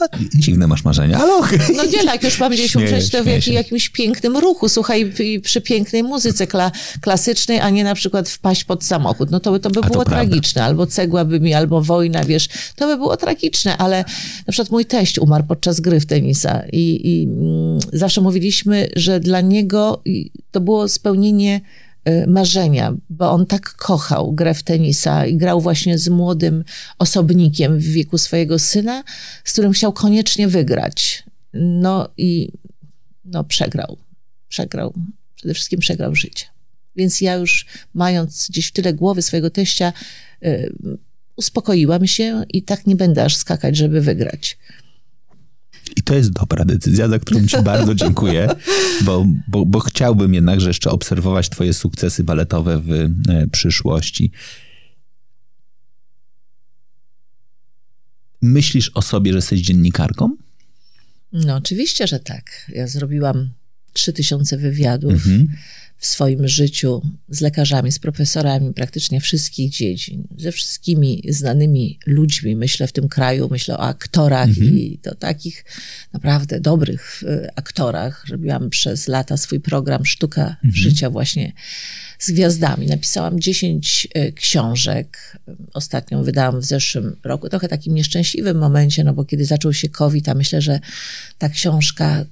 No, dziwne masz marzenia, ale okej. Okay. No nie, jak już mam gdzieś umrzeć, to w jak, jakimś pięknym ruchu, słuchaj, przy pięknej muzyce kla, klasycznej, a nie na przykład wpaść pod samochód. No to, to by było tragiczne. Albo cegła by mi, albo wojna, wiesz, to by było tragiczne, ale na przykład mój teść umarł podczas gry w tenisa i, i mm, zawsze mówiliśmy, że dla niego to było spełnienie marzenia, bo on tak kochał grę w tenisa i grał właśnie z młodym osobnikiem w wieku swojego syna, z którym chciał koniecznie wygrać. No i no, przegrał. Przegrał. Przede wszystkim przegrał życie. Więc ja już mając gdzieś w tyle głowy swojego teścia, y, uspokoiłam się i tak nie będę aż skakać, żeby wygrać. I to jest dobra decyzja, za którą Ci bardzo dziękuję, bo, bo, bo chciałbym jednakże jeszcze obserwować Twoje sukcesy baletowe w e, przyszłości. Myślisz o sobie, że jesteś dziennikarką? No, oczywiście, że tak. Ja zrobiłam 3000 wywiadów. Mhm w swoim życiu z lekarzami, z profesorami praktycznie wszystkich dziedzin, ze wszystkimi znanymi ludźmi, myślę w tym kraju, myślę o aktorach mhm. i to takich naprawdę dobrych e, aktorach. Robiłam przez lata swój program Sztuka mhm. Życia właśnie z gwiazdami. Napisałam 10 e, książek. Ostatnią wydałam w zeszłym roku. Trochę takim nieszczęśliwym momencie, no bo kiedy zaczął się COVID, a myślę, że ta książka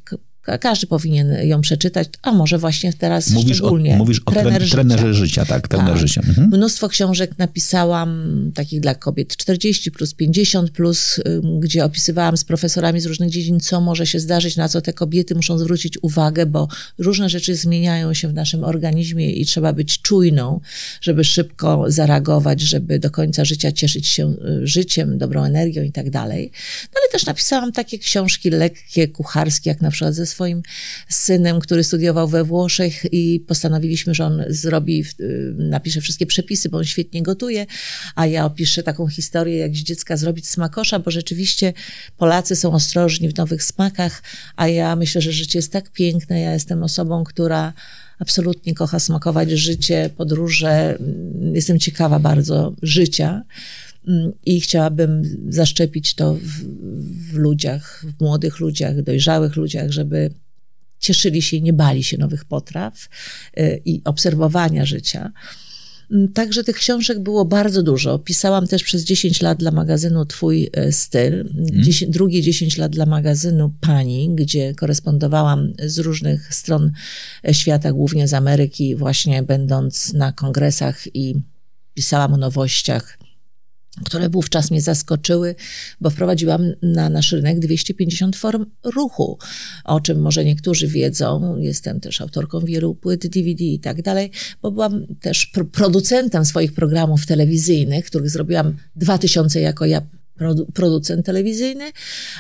każdy powinien ją przeczytać, a może właśnie teraz mówisz szczególnie. O, mówisz o trener trenerze życia, tak, trener tak. życia. Mhm. Mnóstwo książek napisałam, takich dla kobiet 40 plus, 50 plus, gdzie opisywałam z profesorami z różnych dziedzin, co może się zdarzyć, na co te kobiety muszą zwrócić uwagę, bo różne rzeczy zmieniają się w naszym organizmie i trzeba być czujną, żeby szybko zareagować, żeby do końca życia cieszyć się y, życiem, dobrą energią i tak dalej. No ale też napisałam takie książki lekkie, kucharskie, jak na przykład ze swoim synem, który studiował we Włoszech i postanowiliśmy, że on zrobi, y, napisze wszystkie przepisy, bo on świetnie gotuje, a ja opiszę taką historię, jak z dziecka zrobić smakosza, bo rzeczywiście Polacy są ostrożni w nowych smakach, a ja myślę, że życie jest tak piękne. Ja jestem osobą, która absolutnie kocha smakować życie, podróże. Jestem ciekawa bardzo życia i chciałabym zaszczepić to w, w, ludziach, w młodych ludziach, dojrzałych ludziach, żeby cieszyli się i nie bali się nowych potraw y, i obserwowania życia. Mm, także tych książek było bardzo dużo. Pisałam też przez 10 lat dla magazynu Twój y, styl, hmm. drugie 10 lat dla magazynu Pani, gdzie korespondowałam z różnych stron y, świata, głównie z Ameryki, właśnie będąc na kongresach i pisałam o nowościach które wówczas mnie zaskoczyły, bo wprowadziłam na nasz rynek 250 form ruchu, o czym może niektórzy wiedzą. Jestem też autorką wielu płyt DVD i tak dalej, bo byłam też producentem swoich programów telewizyjnych, których zrobiłam 2000 jako ja producent telewizyjny,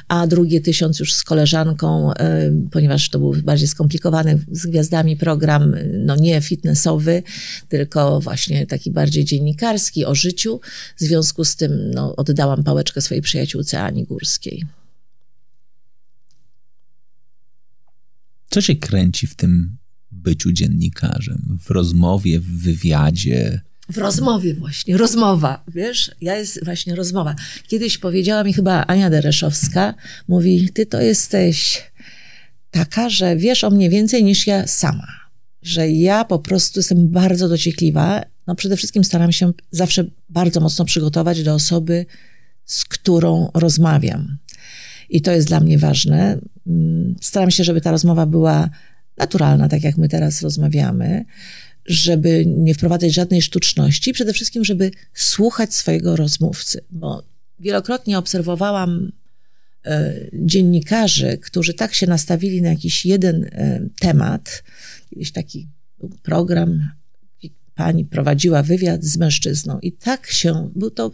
a drugie tysiąc już z koleżanką, e, ponieważ to był bardziej skomplikowany z gwiazdami program, no nie fitnessowy, tylko właśnie taki bardziej dziennikarski o życiu. W związku z tym no, oddałam pałeczkę swojej przyjaciółce Ani Górskiej. Co się kręci w tym byciu dziennikarzem, w rozmowie, w wywiadzie? W rozmowie właśnie, rozmowa, wiesz, ja jest właśnie rozmowa. Kiedyś powiedziała mi chyba Ania Dereszowska, mówi, ty to jesteś taka, że wiesz o mnie więcej niż ja sama. Że ja po prostu jestem bardzo dociekliwa. No przede wszystkim staram się zawsze bardzo mocno przygotować do osoby, z którą rozmawiam. I to jest dla mnie ważne. Mm, staram się, żeby ta rozmowa była naturalna, tak jak my teraz rozmawiamy żeby nie wprowadzać żadnej sztuczności, przede wszystkim, żeby słuchać swojego rozmówcy, bo wielokrotnie obserwowałam e, dziennikarzy, którzy tak się nastawili na jakiś jeden e, temat, jakiś taki program, pani prowadziła wywiad z mężczyzną i tak się, był to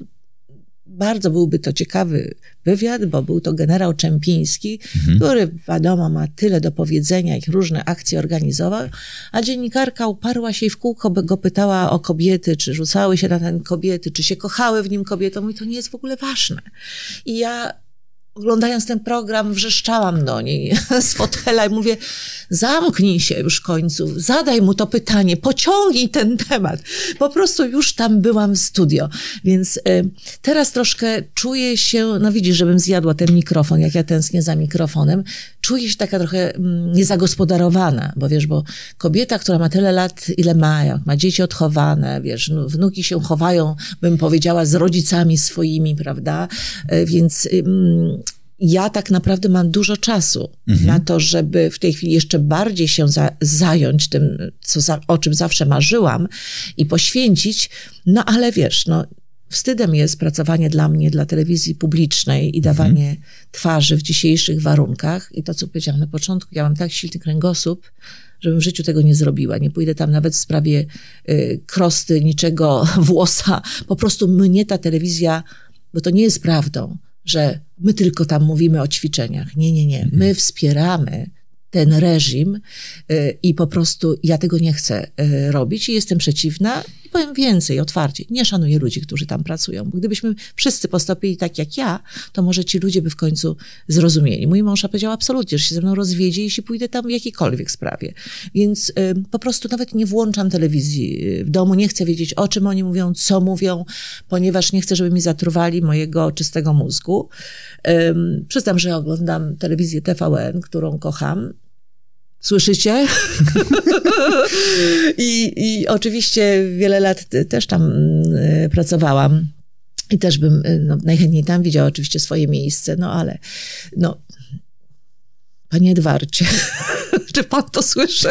bardzo byłby to ciekawy wywiad, bo był to generał Czempiński, mhm. który wiadomo ma tyle do powiedzenia i różne akcje organizował, a dziennikarka uparła się i w kółko go pytała o kobiety, czy rzucały się na ten kobiety, czy się kochały w nim kobiety. Mówi, to nie jest w ogóle ważne. I ja oglądając ten program, wrzeszczałam do niej z fotela i mówię, zamknij się już w końcu, zadaj mu to pytanie, pociągnij ten temat. Po prostu już tam byłam w studio. Więc y, teraz troszkę czuję się, no widzisz, żebym zjadła ten mikrofon, jak ja tęsknię za mikrofonem, czuję się taka trochę mm, niezagospodarowana, bo wiesz, bo kobieta, która ma tyle lat, ile ma, jak ma dzieci odchowane, wiesz, no, wnuki się chowają, bym powiedziała, z rodzicami swoimi, prawda? Y, więc ja tak naprawdę mam dużo czasu mhm. na to, żeby w tej chwili jeszcze bardziej się za, zająć tym, co za, o czym zawsze marzyłam i poświęcić. No ale wiesz, no, wstydem jest pracowanie dla mnie, dla telewizji publicznej i mhm. dawanie mhm. twarzy w dzisiejszych warunkach. I to, co powiedziałam na początku, ja mam tak silny kręgosłup, żebym w życiu tego nie zrobiła. Nie pójdę tam nawet w sprawie y, krosty, niczego, włosa. Po prostu mnie ta telewizja, bo to nie jest prawdą że my tylko tam mówimy o ćwiczeniach. Nie, nie, nie. My wspieramy ten reżim y, i po prostu ja tego nie chcę y, robić i jestem przeciwna powiem więcej, otwarcie, nie szanuję ludzi, którzy tam pracują, bo gdybyśmy wszyscy postąpili tak jak ja, to może ci ludzie by w końcu zrozumieli. Mój mąż powiedział absolutnie, że się ze mną rozwiedzie, jeśli pójdę tam w jakiejkolwiek sprawie. Więc y, po prostu nawet nie włączam telewizji y, w domu, nie chcę wiedzieć, o czym oni mówią, co mówią, ponieważ nie chcę, żeby mi zatruwali mojego czystego mózgu. Y, przyznam, że oglądam telewizję TVN, którą kocham, Słyszycie? I, I oczywiście wiele lat też tam y, pracowałam. I też bym y, no, najchętniej tam widziała oczywiście swoje miejsce, no ale no, Panie Edwardzie, czy pan to słyszy?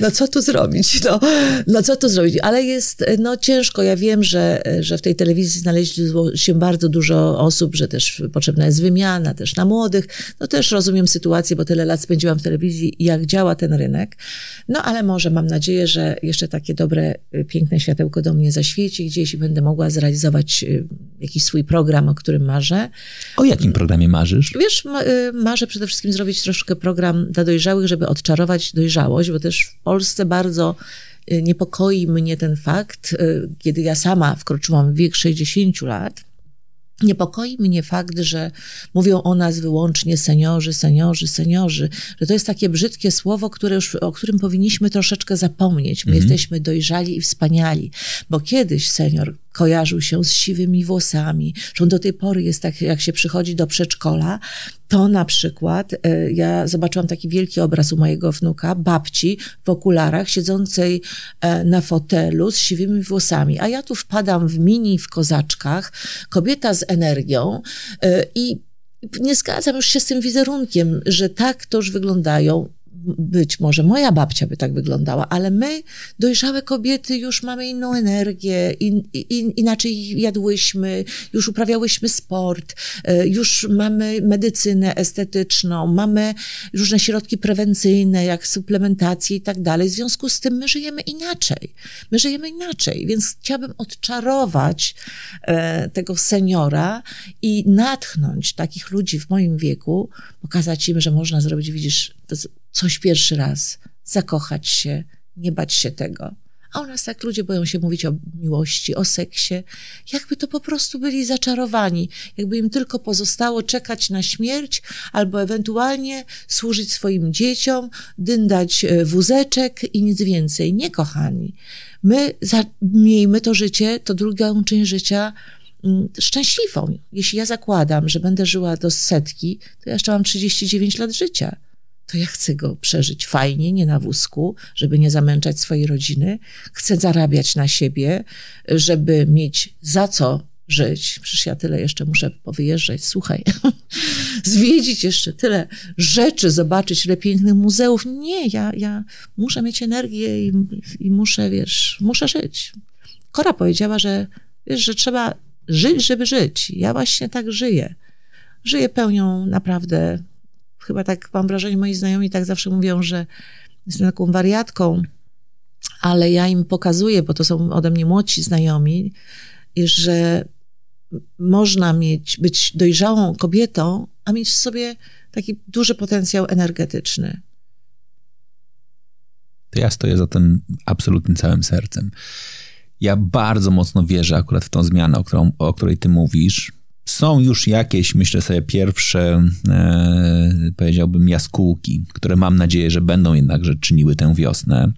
No co tu zrobić? No, no co tu zrobić? Ale jest no, ciężko. Ja wiem, że, że w tej telewizji znaleźło się bardzo dużo osób, że też potrzebna jest wymiana, też na młodych. No też rozumiem sytuację, bo tyle lat spędziłam w telewizji, jak działa ten rynek. No ale może mam nadzieję, że jeszcze takie dobre, piękne światełko do mnie zaświeci gdzieś i będę mogła zrealizować y, jakiś swój program, o którym marzę. O jakim programie marzysz? Wiesz, y, marzę przede wszystkim zrobić troszkę program dla dojrzałych, żeby odczarować dojrzałość, bo też w Polsce bardzo y, niepokoi mnie ten fakt, y, kiedy ja sama wkroczyłam w wiek 60 lat, Niepokoi mnie fakt, że mówią o nas wyłącznie seniorzy, seniorzy, seniorzy, że to jest takie brzydkie słowo, które już, o którym powinniśmy troszeczkę zapomnieć. My mhm. jesteśmy dojrzali i wspaniali, bo kiedyś senior kojarzył się z siwymi włosami, że on do tej pory jest tak, jak się przychodzi do przedszkola, to na przykład e, ja zobaczyłam taki wielki obraz u mojego wnuka, babci w okularach, siedzącej e, na fotelu z siwymi włosami, a ja tu wpadam w mini, w kozaczkach, kobieta z energią e, i nie zgadzam już się z tym wizerunkiem, że tak to już wyglądają być może moja babcia by tak wyglądała, ale my, dojrzałe kobiety, już mamy inną energię, in, in, inaczej jadłyśmy, już uprawiałyśmy sport, e, już mamy medycynę estetyczną, mamy różne środki prewencyjne, jak suplementację i tak dalej. W związku z tym my żyjemy inaczej. My żyjemy inaczej, więc chciałabym odczarować e, tego seniora i natchnąć takich ludzi w moim wieku, pokazać im, że można zrobić, widzisz, coś pierwszy raz, zakochać się, nie bać się tego. A u nas tak ludzie boją się mówić o miłości, o seksie, jakby to po prostu byli zaczarowani, jakby im tylko pozostało czekać na śmierć albo ewentualnie służyć swoim dzieciom, dyndać e, wózeczek i nic więcej. Nie, kochani. My za, miejmy to życie, to drugą część życia mm, szczęśliwą. Jeśli ja zakładam, że będę żyła do setki, to ja jeszcze mam 39 lat życia to ja chcę go przeżyć fajnie, nie na wózku, żeby nie zamęczać swojej rodziny. Chcę zarabiać na siebie, żeby mieć za co żyć. Przecież ja tyle jeszcze muszę powyjeżdżać. Słuchaj, zwiedzić jeszcze tyle rzeczy, zobaczyć ile pięknych muzeów. Nie, ja, ja muszę mieć energię i, i muszę, wiesz, muszę żyć. Kora powiedziała, że, wiesz, że trzeba żyć, żeby żyć. Ja właśnie tak żyję. Żyję pełnią naprawdę chyba tak mam wrażenie, moi znajomi tak zawsze mówią, że jestem taką wariatką, ale ja im pokazuję, bo to są ode mnie młodsi znajomi, że można mieć, być dojrzałą kobietą, a mieć w sobie taki duży potencjał energetyczny. To ja stoję za tym absolutnie całym sercem. Ja bardzo mocno wierzę akurat w tą zmianę, o, którą, o której ty mówisz, są już jakieś, myślę sobie, pierwsze, e, powiedziałbym, jaskółki, które mam nadzieję, że będą jednakże czyniły tę wiosnę.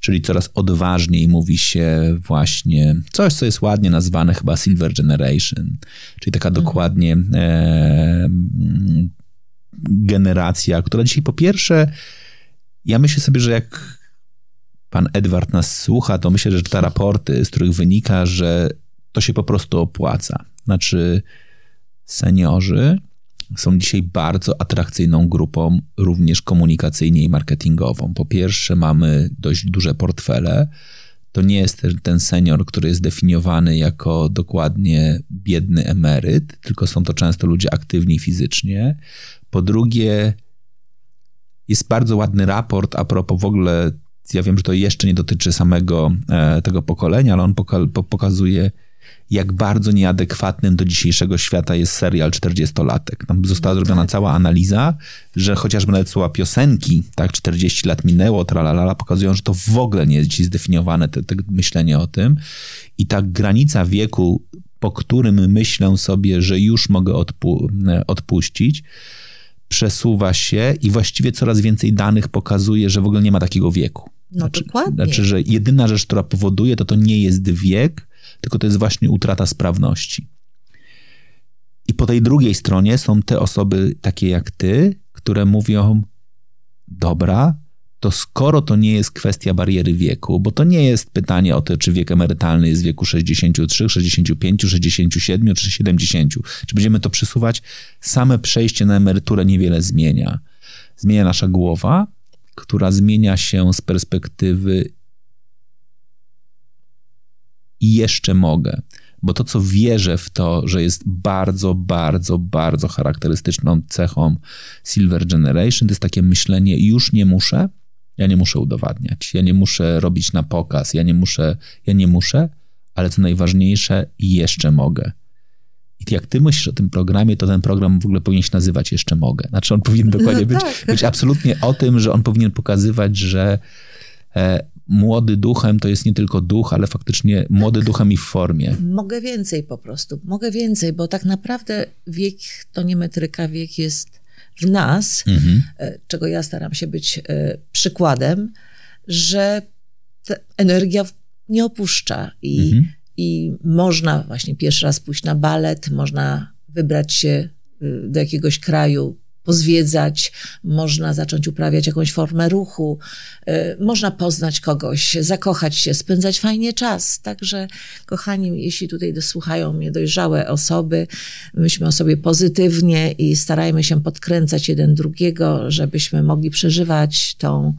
Czyli coraz odważniej mówi się właśnie coś, co jest ładnie nazwane chyba Silver Generation, czyli taka mhm. dokładnie e, generacja, która dzisiaj po pierwsze, ja myślę sobie, że jak pan Edward nas słucha, to myślę, że te raporty, z których wynika, że to się po prostu opłaca. Znaczy, seniorzy są dzisiaj bardzo atrakcyjną grupą, również komunikacyjnie i marketingową. Po pierwsze, mamy dość duże portfele. To nie jest ten senior, który jest definiowany jako dokładnie biedny emeryt, tylko są to często ludzie aktywni fizycznie. Po drugie, jest bardzo ładny raport a propos w ogóle, ja wiem, że to jeszcze nie dotyczy samego e, tego pokolenia, ale on pokazuje, jak bardzo nieadekwatnym do dzisiejszego świata jest serial 40-latek. Tam została zrobiona cała analiza, że chociażby nawet słowa piosenki, tak, 40 lat minęło, tralalala, pokazują, że to w ogóle nie jest dziś zdefiniowane, te, te myślenie o tym. I ta granica wieku, po którym myślę sobie, że już mogę odpu odpuścić, przesuwa się i właściwie coraz więcej danych pokazuje, że w ogóle nie ma takiego wieku. No znaczy, dokładnie. Znaczy, że jedyna rzecz, która powoduje to, to nie jest wiek, tylko to jest właśnie utrata sprawności. I po tej drugiej stronie są te osoby takie jak ty, które mówią: Dobra, to skoro to nie jest kwestia bariery wieku, bo to nie jest pytanie o to, czy wiek emerytalny jest w wieku 63, 65, 67 czy 70, czy będziemy to przesuwać, same przejście na emeryturę niewiele zmienia. Zmienia nasza głowa, która zmienia się z perspektywy i jeszcze mogę. Bo to, co wierzę w to, że jest bardzo, bardzo, bardzo charakterystyczną cechą Silver Generation, to jest takie myślenie, już nie muszę, ja nie muszę udowadniać, ja nie muszę robić na pokaz, ja nie muszę, ja nie muszę, ale co najważniejsze, jeszcze mogę. I jak ty myślisz o tym programie, to ten program w ogóle powinien się nazywać Jeszcze Mogę. Znaczy on powinien dokładnie no, być, tak. być absolutnie o tym, że on powinien pokazywać, że e, młody duchem to jest nie tylko duch, ale faktycznie młody tak. duchem i w formie. Mogę więcej po prostu. Mogę więcej, bo tak naprawdę wiek to nie metryka, wiek jest w nas, mhm. E, czego ja staram się być e, przykładem, że energia nie opuszcza i, mhm. i można właśnie pierwszy raz pójść na balet, można wybrać się y, do jakiegoś kraju, pozwiedzać, można zacząć uprawiać jakąś formę ruchu, y, można poznać kogoś, zakochać się, spędzać fajnie czas. Także, kochani, jeśli tutaj dosłuchają mnie dojrzałe osoby, myślmy o sobie pozytywnie i starajmy się podkręcać jeden drugiego, żebyśmy mogli przeżywać tą,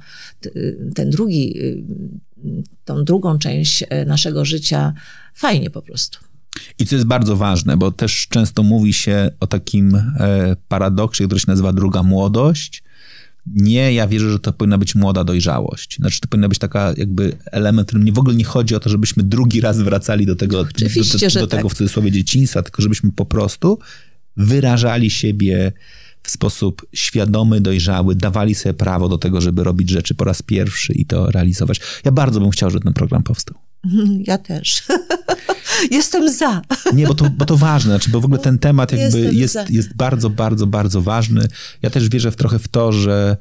ten drugi, y, tą drugą część y, naszego życia fajnie po prostu. I co jest bardzo ważne, bo też często mówi się o takim e, paradoksie, który się nazywa druga młodość. Nie, ja wierzę, że to powinna być młoda dojrzałość. Znaczy, to powinna być taka jakby element, którym w ogóle nie chodzi o to, żebyśmy drugi raz wracali do tego, Oczywiście, do, do, do tego tak. w cudzysłowie dzieciństwa, tylko żebyśmy po prostu wyrażali siebie w sposób świadomy, dojrzały, dawali sobie prawo do tego, żeby robić rzeczy po raz pierwszy i to realizować. Ja bardzo bym chciał, żeby ten program powstał. Ja też. Jestem za. Nie, bo to, bo to ważne, znaczy, bo w ogóle ten temat jakby jest, jest bardzo, bardzo, bardzo ważny. Ja też wierzę w trochę w to, że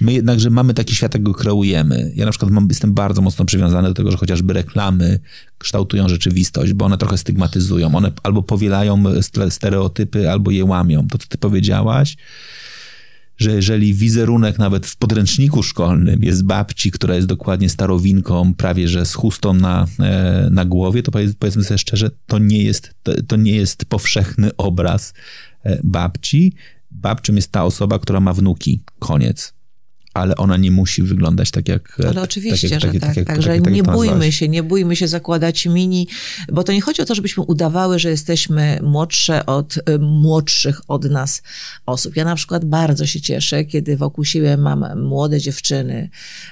my jednakże mamy taki świat, jak go kreujemy. Ja na przykład mam, jestem bardzo mocno przywiązany do tego, że chociażby reklamy kształtują rzeczywistość, bo one trochę stygmatyzują. One albo powielają stereotypy, albo je łamią. To, co ty powiedziałaś, że jeżeli wizerunek nawet w podręczniku szkolnym jest babci, która jest dokładnie starowinką, prawie że z chustą na, e, na głowie, to powiedzmy sobie szczerze, to nie jest, to, nie jest powszechny obraz e, babci. Babcią jest ta osoba, która ma wnuki. Koniec ale ona nie musi wyglądać tak jak. Ale oczywiście, tak, że tak. tak Także nie bójmy się, nie bójmy się zakładać mini, bo to nie chodzi o to, żebyśmy udawały, że jesteśmy młodsze od y, młodszych od nas osób. Ja na przykład bardzo się cieszę, kiedy wokół siebie mam młode dziewczyny,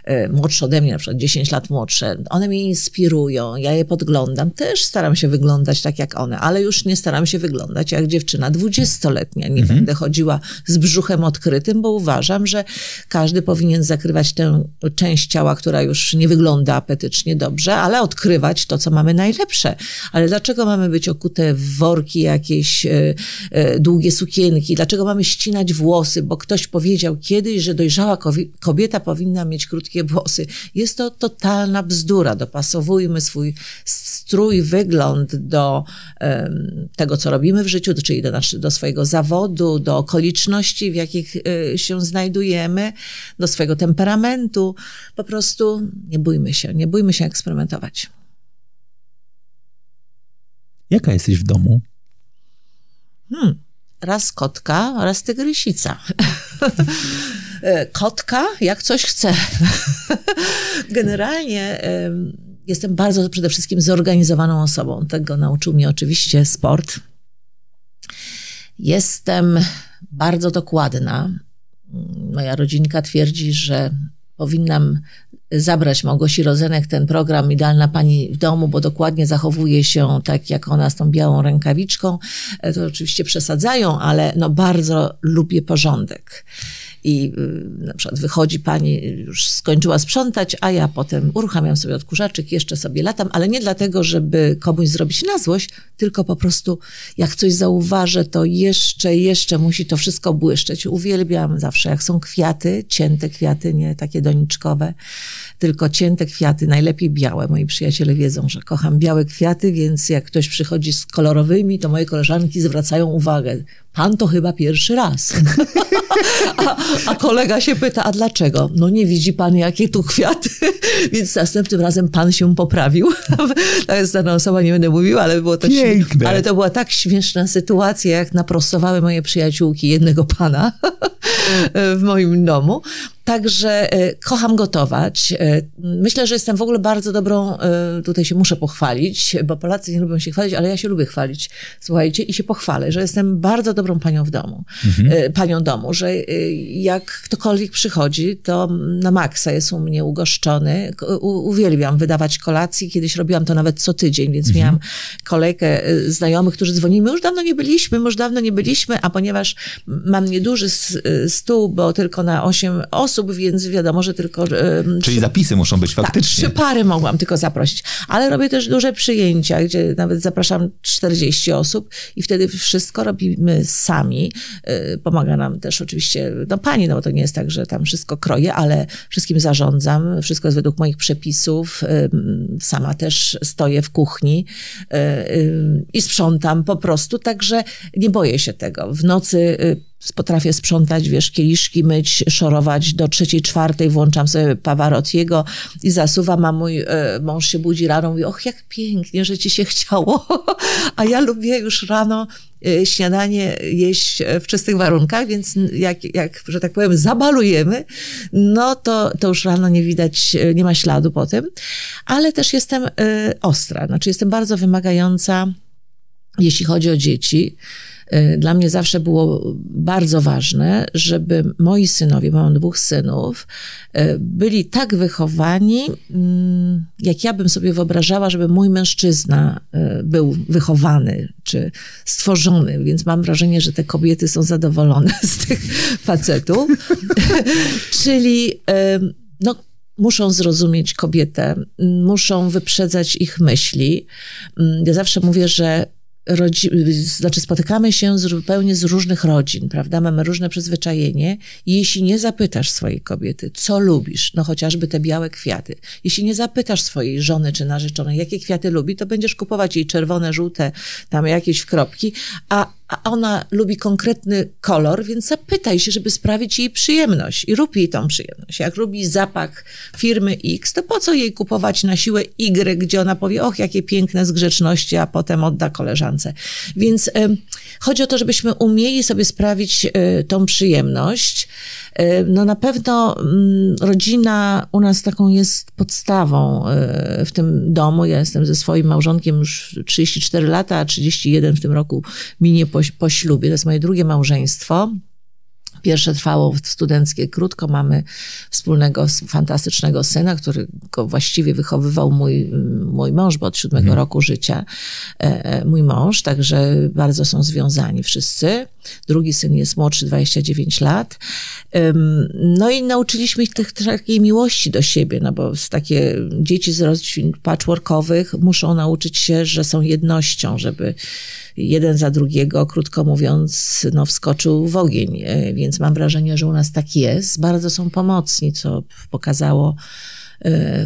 y, młodsze ode mnie, na przykład 10 lat młodsze. One mnie inspirują, ja je podglądam. Też staram się wyglądać tak jak one, ale już nie staram się wyglądać jak dziewczyna dwudziestoletnia. Nie mhm. będę chodziła z brzuchem odkrytym, bo uważam, że każdy powinien powinien zakrywać tę część ciała, która już nie wygląda apetycznie dobrze, ale odkrywać to, co mamy najlepsze. Ale dlaczego mamy być okute w worki jakieś e, e, długie sukienki? Dlaczego mamy ścinać włosy? Bo ktoś powiedział kiedyś, że dojrzała kobieta powinna mieć krótkie włosy. Jest to totalna bzdura. Dopasowujmy swój strój, wygląd do tego, co robimy w życiu, czyli do, naszy, do swojego zawodu, do okoliczności, w jakich y, się znajdujemy, do swojego temperamentu. Po prostu nie bójmy się, nie bójmy się eksperymentować. Jaka jesteś w domu? Hmm, raz kotka, raz tygrysica. E, kotka, jak coś chce. Generalnie jestem bardzo przede wszystkim zorganizowaną osobą. Tego nauczył mnie oczywiście sport. Jestem bardzo dokładna. Moja rodzinka twierdzi, że powinnam zabrać Małgosi Rozenek ten program Idealna Pani w domu, bo dokładnie zachowuje się tak jak ona z tą białą rękawiczką. E, to oczywiście przesadzają, ale no bardzo lubię porządek i y, na przykład wychodzi pani, już skończyła sprzątać, a ja potem uruchamiam sobie odkurzaczyk, jeszcze sobie latam, ale nie dlatego, żeby komuś zrobić na złość, tylko po prostu jak coś zauważę, to jeszcze, jeszcze musi to wszystko błyszczeć. Uwielbiam zawsze, jak są kwiaty, cięte kwiaty, nie takie doniczkowe, tylko cięte kwiaty, najlepiej białe. Moi przyjaciele wiedzą, że kocham białe kwiaty, więc jak ktoś przychodzi z kolorowymi, to moje koleżanki zwracają uwagę. Pan to chyba pierwszy raz. a, a, kolega się pyta, a dlaczego? No nie widzi pan, jakie tu kwiaty. Więc następnym razem pan się poprawił. to jest dana osoba, nie będę mówiła, ale było to Piękne. Ale to była tak śmieszna sytuacja, jak naprostowały moje przyjaciółki jednego pana w moim domu. Także e, kocham gotować. E, myślę, że jestem w ogóle bardzo dobrą, e, tutaj się muszę pochwalić, bo Polacy nie lubią się chwalić, ale ja się lubię chwalić, słuchajcie, i się pochwalę, że jestem bardzo dobrą panią w domu, mhm. panią domu, że jak ktokolwiek przychodzi, to na maksa jest u mnie ugoszczony. U, uwielbiam wydawać kolacje, kiedyś robiłam to nawet co tydzień, więc mhm. miałam kolejkę znajomych, którzy dzwonili, my już dawno nie byliśmy, my już dawno nie byliśmy, a ponieważ mam nieduży stół, bo tylko na osiem osób, osób, więc wiadomo, że tylko... Czyli zapisy muszą być faktycznie. Tak, trzy pary mogłam tylko zaprosić. Ale robię też duże przyjęcia, gdzie nawet zapraszam 40 osób i wtedy wszystko robimy sami. Y, pomaga nam też oczywiście, no pani, no bo to nie jest tak, że tam wszystko kroję, ale wszystkim zarządzam. Wszystko jest według moich przepisów. Sama też stoję w kuchni y, y, i sprzątam po prostu, także nie boję się tego. W nocy potrafię sprzątać, wiesz, kieliszki myć, szorować do trzeciej, czwartej, włączam sobie Pavarotiego i zasuwam, a mój e, mąż się budzi rano, mówi, och, jak pięknie, że ci się chciało. a ja lubię już rano e, śniadanie jeść w czystych warunkach, więc jak, jak, że tak powiem, zabalujemy, no to, to już rano nie widać, e, nie ma śladu po tym. Ale też jestem ostra, znaczy jestem bardzo wymagająca, jeśli chodzi o dzieci. Y, dla mnie zawsze było bardzo ważne, żeby moi synowie, bo mam dwóch synów, y, byli tak wychowani, mm, jak ja bym sobie wyobrażała, żeby mój mężczyzna y, był wychowany czy stworzony. Więc mam wrażenie, że te kobiety są zadowolone z tych facetów. Czyli no, muszą zrozumieć kobietę, muszą wyprzedzać ich myśli. Mm, ja zawsze mówię, że rodzi, znaczy spotykamy się zupełnie z różnych rodzin, prawda? Mamy różne przyzwyczajenie. Jeśli nie zapytasz swojej kobiety, co lubisz, no chociażby te białe kwiaty, jeśli nie zapytasz swojej żony czy narzeczonej, jakie kwiaty lubi, to będziesz kupować jej czerwone, żółte, tam jakieś kropki, a a ona lubi konkretny kolor, więc zapytaj się, żeby sprawić jej przyjemność i rób jej tą przyjemność. Jak lubi zapach firmy X, to po co jej kupować na siłę Y, gdzie ona powie, och, jakie piękne z grzeczności, a potem odda koleżance. Więc y, chodzi o to, żebyśmy umieli sobie sprawić y, tą przyjemność. No na pewno mm, rodzina u nas taką jest podstawą y, w tym domu. Ja jestem ze swoim małżonkiem już 34 lata, a 31 w tym roku minie po, po ślubie. To jest moje drugie małżeństwo. Pierwsze trwało studenckie krótko. Mamy wspólnego, fantastycznego syna, którego właściwie wychowywał mój, mój mąż, bo od siódmego mhm. roku życia e, e, mój mąż, także bardzo są związani wszyscy. Drugi syn jest młodszy, 29 lat. No i nauczyliśmy ich tych takiej miłości do siebie, no bo takie dzieci z rodzin patchworkowych muszą nauczyć się, że są jednością, żeby jeden za drugiego, krótko mówiąc, no, wskoczył w ogień. E, więc mam wrażenie, że u nas tak jest. Bardzo są pomocni, co pokazało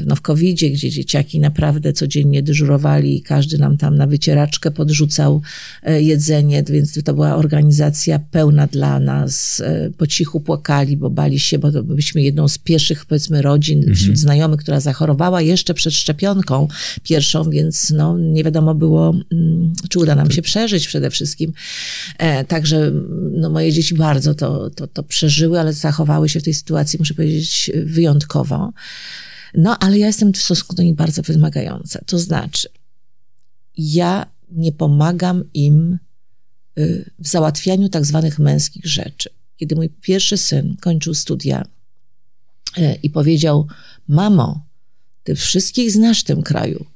no w covid gdzie dzieciaki naprawdę codziennie dyżurowali i każdy nam tam na wycieraczkę podrzucał e, jedzenie, więc to była organizacja pełna dla nas. E, po cichu płakali, bo bali się, bo byliśmy jedną z pierwszych, powiedzmy, rodzin mhm. wśród znajomych, która zachorowała jeszcze przed szczepionką pierwszą, więc no, nie wiadomo było, mm, czy uda nam się przeżyć przede wszystkim. Także no, moje dzieci bardzo to, to, to przeżyły, ale zachowały się w tej sytuacji, muszę powiedzieć, wyjątkowo. No, ale ja jestem w stosunku do nich bardzo wymagająca. To znaczy, ja nie pomagam im y, w załatwianiu tak zwanych męskich rzeczy. Kiedy mój pierwszy syn kończył studia y, i powiedział: Mamo, ty wszystkich znasz w tym kraju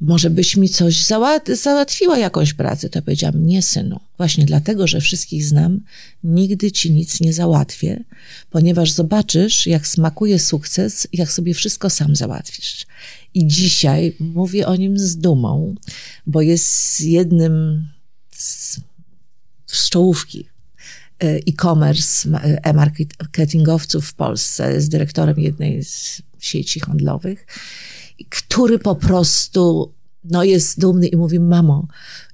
może byś mi coś załat załatwiła, jakąś pracę. To powiedziałam, nie synu, właśnie dlatego, że wszystkich znam, nigdy ci nic nie załatwię, ponieważ zobaczysz, jak smakuje sukces, jak sobie wszystko sam załatwisz. I dzisiaj mówię o nim z dumą, bo jest jednym z, z czołówki e, e-commerce, e-marketingowców w Polsce, jest dyrektorem jednej z sieci handlowych który po prostu no jest dumny i mówi, mamo,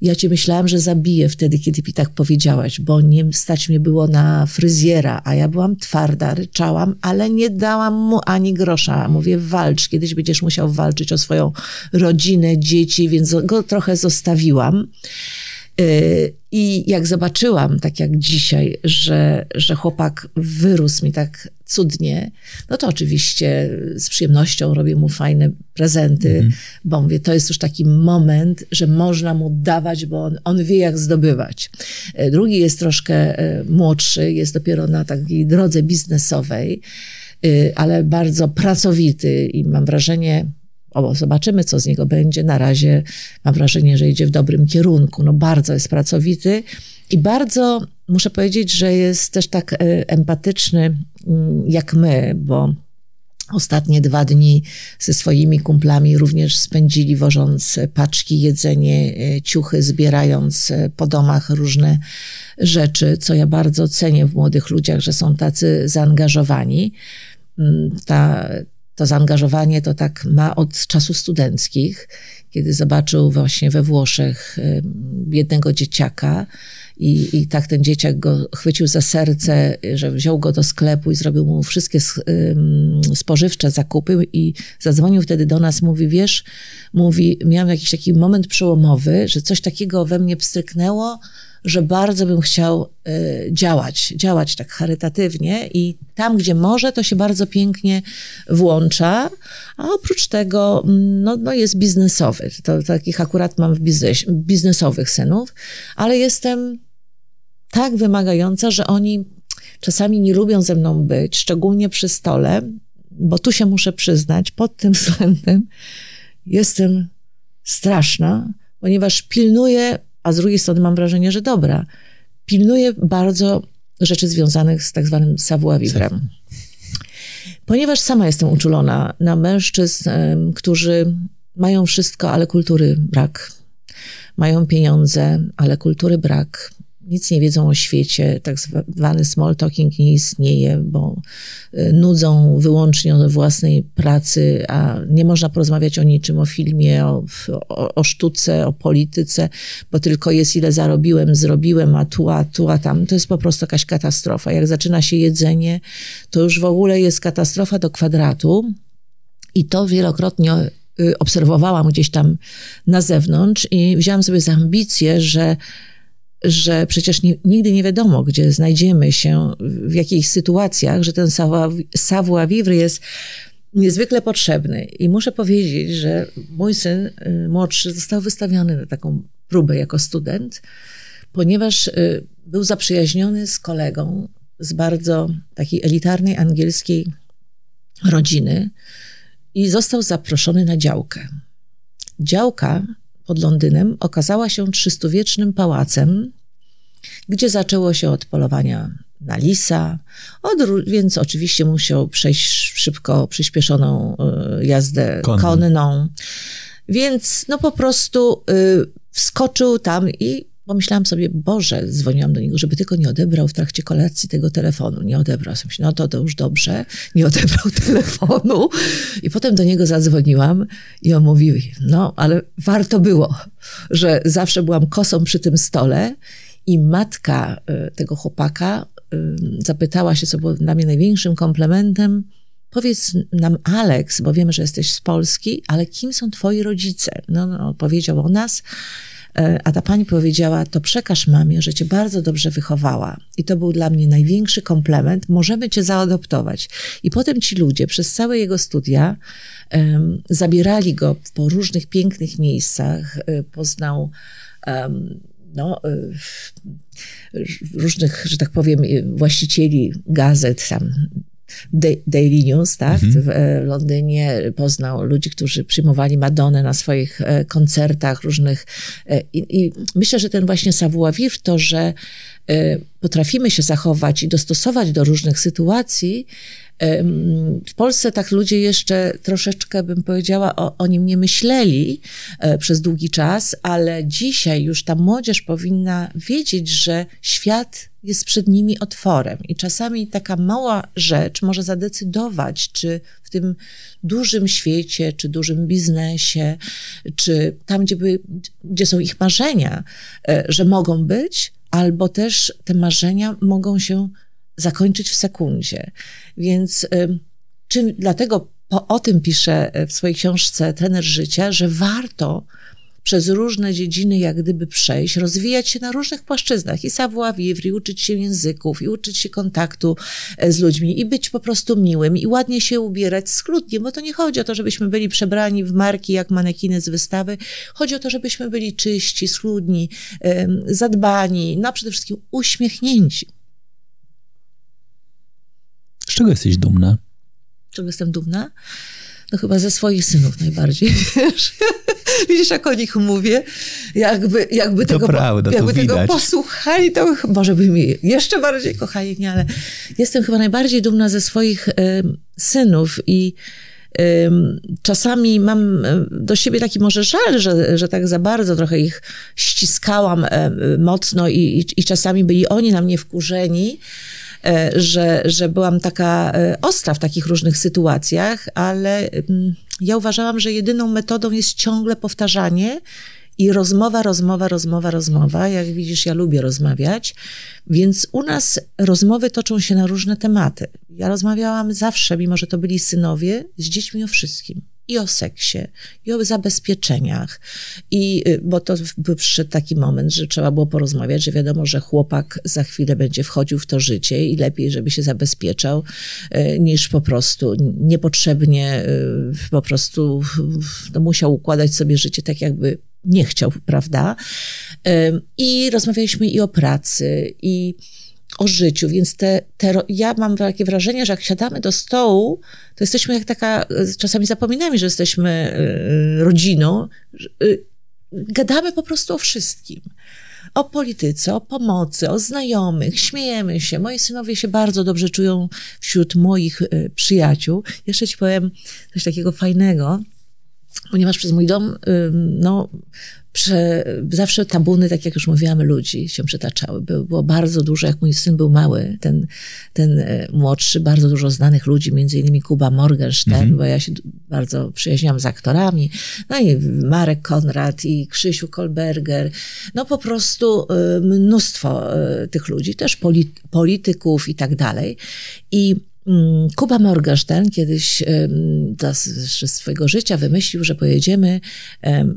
ja ci myślałam, że zabiję wtedy, kiedy mi tak powiedziałaś, bo nie stać mnie było na fryzjera, a ja byłam twarda, ryczałam, ale nie dałam mu ani grosza. Mówię, walcz, kiedyś będziesz musiał walczyć o swoją rodzinę, dzieci, więc go trochę zostawiłam. Y, I jak zobaczyłam, tak jak dzisiaj, że, że chłopak wyrósł mi tak cudnie, no to oczywiście z przyjemnością robię mu fajne prezenty, mm. bo mówię, to jest już taki moment, że można mu dawać, bo on, on wie, jak zdobywać. Y, drugi jest troszkę y, młodszy, jest dopiero na takiej drodze biznesowej, ale bardzo pracowity i mam wrażenie, o, zobaczymy, co z niego będzie. Na razie mam wrażenie, że idzie w dobrym kierunku. No, bardzo jest pracowity i bardzo muszę powiedzieć, że jest też tak e, empatyczny mm, jak my, bo Ostatnie dwa dni ze swoimi kumplami również spędzili, wożąc paczki, jedzenie, e, ciuchy, zbierając e, po domach różne rzeczy, co ja bardzo cenię w młodych ludziach, że są tacy zaangażowani. Mm, ta, to zaangażowanie to tak ma od czasów studenckich, kiedy zobaczył właśnie we Włoszech jednego dzieciaka i, i tak ten dzieciak go chwycił za serce, że wziął go do sklepu i zrobił mu wszystkie spożywcze zakupy i zadzwonił wtedy do nas, mówi, wiesz, mówi, miałem jakiś taki moment przełomowy, że coś takiego we mnie pstryknęło, że bardzo bym chciał y, działać, działać tak charytatywnie i tam, gdzie może, to się bardzo pięknie włącza, a oprócz tego mm, no, no jest biznesowy. To, takich akurat mam w biznes, biznesowych synów, ale jestem tak wymagająca, że oni czasami nie lubią ze mną być, szczególnie przy stole, bo tu się muszę przyznać, pod tym względem jestem straszna, ponieważ pilnuję a z drugiej strony mam wrażenie, że dobra. Pilnuje bardzo rzeczy związanych z tak zwanym savoir-vivre. Ponieważ sama jestem uczulona na mężczyzn, którzy mają wszystko, ale kultury brak. Mają pieniądze, ale kultury brak nic nie wiedzą o świecie, tak zwany small talking nie istnieje, bo y, nudzą wyłącznie o własnej pracy, a nie można porozmawiać o niczym, o filmie, o, o, o sztuce, o polityce, bo tylko jest ile zarobiłem, zrobiłem, a tu, a tu, a tam. To jest po prostu jakaś katastrofa. Jak zaczyna się jedzenie, to już w ogóle jest katastrofa do kwadratu i to wielokrotnie y, obserwowałam gdzieś tam na zewnątrz i wzięłam sobie za ambicję, że że przecież nie, nigdy nie wiadomo, gdzie znajdziemy się, w jakichś sytuacjach, że ten savoir-vivre jest niezwykle potrzebny. I muszę powiedzieć, że mój syn y, młodszy został wystawiony na taką próbę jako student, ponieważ y, był zaprzyjaźniony z kolegą z bardzo takiej elitarnej angielskiej rodziny i został zaproszony na działkę. Działka pod Londynem okazała się trzystuwiecznym pałacem gdzie zaczęło się od polowania na lisa, od, więc oczywiście musiał przejść szybko przyspieszoną y, jazdę Konną. konną. Więc no po prostu y, wskoczył tam i pomyślałam sobie, Boże, dzwoniłam do niego, żeby tylko nie odebrał w trakcie kolacji tego telefonu. Nie odebrał. Sobie no to, to już dobrze. Nie odebrał telefonu. I potem do niego zadzwoniłam i on mówił, no ale warto było, że zawsze byłam kosą przy tym stole i matka y, tego chłopaka y, zapytała się, co było dla mnie największym komplementem, Powiedz nam, Alex, bo wiemy, że jesteś z Polski, ale kim są twoi rodzice? No, no powiedział o nas, a ta pani powiedziała, to przekaż mamie, że cię bardzo dobrze wychowała. I to był dla mnie największy komplement. Możemy cię zaadoptować. I potem ci ludzie przez całe jego studia um, zabierali go po różnych pięknych miejscach. E, poznał um, no, e, różnych, że tak powiem, właścicieli gazet, tam Daily News, tak? Mhm. W e, Londynie poznał ludzi, którzy przyjmowali Madonnę na swoich e, koncertach różnych. E, I, i myślę, że ten właśnie savoir-vivre, to, że potrafimy się zachować i dostosować do różnych sytuacji, w Polsce tak ludzie jeszcze troszeczkę, bym powiedziała, o, o nim nie myśleli przez długi czas, ale dzisiaj już ta młodzież powinna wiedzieć, że świat jest przed nimi otworem. I czasami taka mała rzecz może zadecydować, czy w tym dużym świecie, czy dużym biznesie, czy tam, gdzie, by, gdzie są ich marzenia, e, że mogą być, albo też te marzenia mogą się zakończyć w sekundzie. Więc e, czy, dlatego po, o tym piszę w swojej książce Trener Życia, że warto przez różne dziedziny jak gdyby przejść, rozwijać się na różnych płaszczyznach i savoir-vivre, i uczyć się języków, i uczyć się kontaktu e, z ludźmi, i być po prostu miłym, i ładnie się ubierać schludnie, bo to nie chodzi o to, żebyśmy byli przebrani w marki jak manekiny z wystawy, chodzi o to, żebyśmy byli czyści, schludni, zadbani, no przede wszystkim uśmiechnięci. Z czego jesteś dumna? Z czego jestem dumna? No chyba ze swoich synów najbardziej, wiesz. Widzisz, jak o nich mówię? Jakby, jakby, to tego, prawda, jakby tego posłuchali, to może by mi jeszcze bardziej kochali, nie? Ale jestem chyba najbardziej dumna ze swoich y, synów i y, czasami mam do siebie taki może żal, że, że tak za bardzo trochę ich ściskałam y, mocno i, i, i czasami byli oni na mnie wkurzeni, że, że byłam taka e, ostra w takich różnych sytuacjach, ale mm, ja uważałam, że jedyną metodą jest ciągle powtarzanie i rozmowa, rozmowa, rozmowa, rozmowa. Jak widzisz, ja lubię rozmawiać, więc u nas rozmowy toczą się na różne tematy. Ja rozmawiałam zawsze, mimo że to byli synowie, z dziećmi o wszystkim i o seksie, i o zabezpieczeniach. I, y, bo to był przyszedł taki moment, że trzeba było porozmawiać, że wiadomo, że chłopak za chwilę będzie wchodził w to życie i lepiej, żeby się zabezpieczał, y, niż po prostu niepotrzebnie y, po prostu no, musiał układać sobie życie tak, jakby nie chciał, prawda? I rozmawialiśmy i o pracy, i o życiu, więc te, te, ja mam takie wrażenie, że jak siadamy do stołu, to jesteśmy jak taka, czasami zapominamy, że jesteśmy y, rodziną, y, gadamy po prostu o wszystkim. O polityce, o pomocy, o znajomych, śmiejemy się. Moi synowie się bardzo dobrze czują wśród moich przyjaciół. Jeszcze ci powiem coś takiego fajnego, ponieważ przez mój dom, no, prze, zawsze tabuny, tak jak już mówiłam, ludzi się przytaczały. Było, było bardzo dużo, jak mój syn był mały, ten, ten e, młodszy, bardzo dużo znanych ludzi, między innymi Kuba Morgenstern, mhm. bo ja się bardzo przyjaźniłam z aktorami, no i Marek Konrad i Krzysiu Kolberger, no po prostu e, mnóstwo e, tych ludzi, też polityków i tak dalej. I Kuba Morgenstern kiedyś dla swojego życia wymyślił, że pojedziemy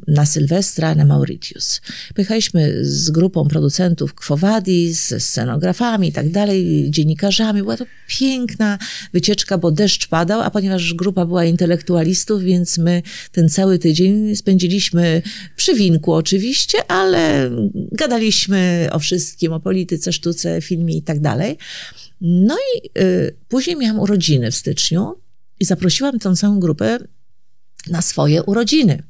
na Sylwestra na Mauritius. Pojechaliśmy z grupą producentów Kwowadi, z scenografami i tak dalej, dziennikarzami. Była to piękna wycieczka, bo deszcz padał, a ponieważ grupa była intelektualistów, więc my ten cały tydzień spędziliśmy przy winku oczywiście, ale gadaliśmy o wszystkim, o polityce, sztuce, filmie i tak dalej. No i y, później miałam urodziny w styczniu i zaprosiłam tą całą grupę na swoje urodziny.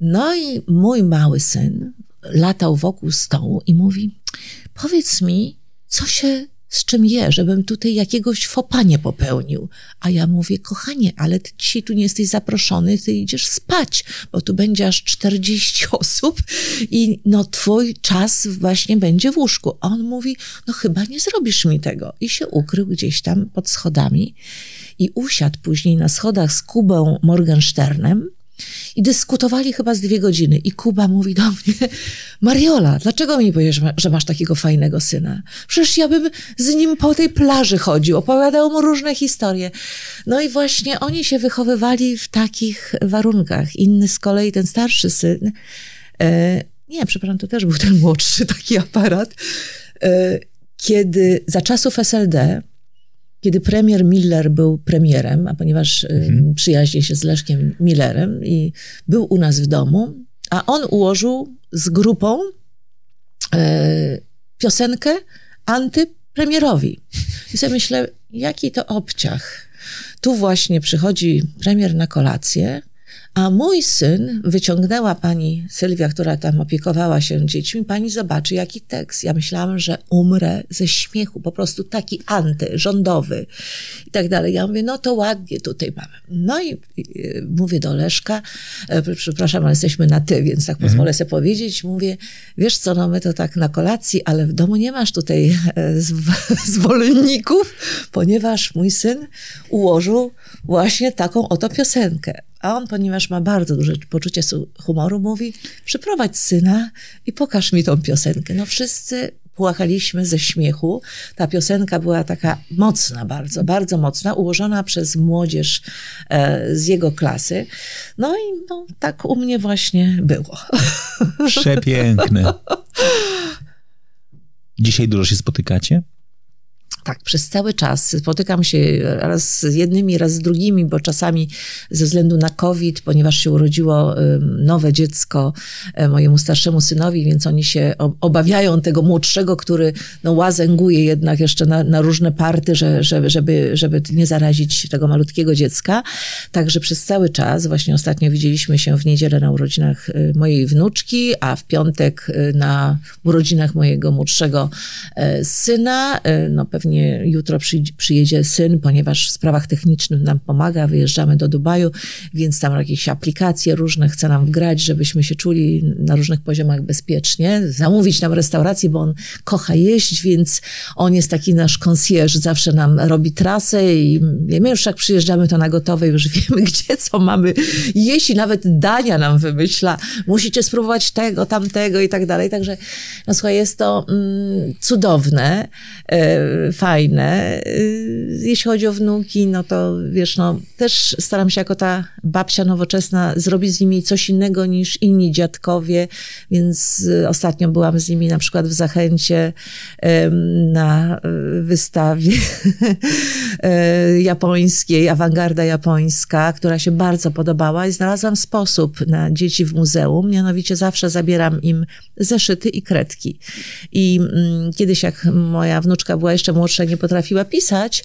No i mój mały syn latał wokół stołu i mówi: powiedz mi, co się z czym je, żebym tutaj jakiegoś fopa nie popełnił. A ja mówię, kochanie, ale ty dzisiaj tu nie jesteś zaproszony, ty idziesz spać, bo tu będzie aż 40 osób i no twój czas właśnie będzie w łóżku. A on mówi, no chyba nie zrobisz mi tego. I się ukrył gdzieś tam pod schodami i usiadł później na schodach z Kubą Morgensternem i dyskutowali chyba z dwie godziny. I Kuba mówi do mnie, Mariola, dlaczego mi powiesz, że masz takiego fajnego syna? Przecież ja bym z nim po tej plaży chodził, opowiadał mu różne historie. No i właśnie oni się wychowywali w takich warunkach. Inny z kolei, ten starszy syn, e, nie, przepraszam, to też był ten młodszy taki aparat, e, kiedy za czasów SLD kiedy premier Miller był premierem, a ponieważ y, mhm. przyjaźni się z Leszkiem Millerem i był u nas w domu, a on ułożył z grupą e, piosenkę antypremierowi. I sobie myślę, jaki to obciach. Tu właśnie przychodzi premier na kolację, a mój syn, wyciągnęła pani Sylwia, która tam opiekowała się dziećmi, pani zobaczy, jaki tekst. Ja myślałam, że umrę ze śmiechu, po prostu taki anty, rządowy i tak dalej. Ja mówię, no to ładnie tutaj mamy. No i, mówię do Leszka, e, przepraszam, ale jesteśmy na ty, więc tak mhm. pozwolę sobie powiedzieć. Mówię, wiesz co, no my to tak na kolacji, ale w domu nie masz tutaj e, zwolenników, ponieważ mój syn ułożył właśnie taką oto piosenkę. A on, ponieważ ma bardzo duże poczucie humoru, mówi: Przyprowadź syna i pokaż mi tą piosenkę. No wszyscy płakaliśmy ze śmiechu. Ta piosenka była taka mocna, bardzo, bardzo mocna, ułożona przez młodzież e, z jego klasy. No i no, tak u mnie właśnie było. Przepiękne. Dzisiaj dużo się spotykacie? Tak, przez cały czas spotykam się raz z jednymi, raz z drugimi, bo czasami ze względu na COVID, ponieważ się urodziło nowe dziecko e, mojemu starszemu synowi, więc oni się obawiają tego młodszego, który no, łazęguje jednak jeszcze na, na różne party, że, żeby, żeby, żeby nie zarazić tego malutkiego dziecka. Także przez cały czas, właśnie ostatnio widzieliśmy się w niedzielę na urodzinach e, mojej wnuczki, a w piątek e, na urodzinach mojego młodszego syna. No pewnie jutro przyjedzie syn, ponieważ w sprawach technicznych nam pomaga, wyjeżdżamy do Dubaju, więc tam jakieś aplikacje różne chce nam wgrać, żebyśmy się czuli na różnych poziomach bezpiecznie, zamówić nam restaurację, bo on kocha jeść, więc on jest taki nasz concierge, zawsze nam robi trasę i my już jak przyjeżdżamy to na gotowe, już wiemy gdzie, co mamy jeść nawet dania nam wymyśla, musicie spróbować tego, tamtego i tak dalej, także no słuchaj, jest to mm, cudowne, e, fajne. Y, jeśli chodzi o wnuki, no to wiesz, no też staram się jako ta babcia nowoczesna zrobić z nimi coś innego niż inni dziadkowie, więc y, ostatnio byłam z nimi na przykład w Zachęcie na y, wystawie japońskiej, awangarda japońska, która się bardzo podobała i znalazłam sposób na dzieci w muzeum, mianowicie zawsze zabieram im zeszyty i kredki. I mm, kiedyś jak moja wnuczka była jeszcze młodsza, nie potrafiła pisać,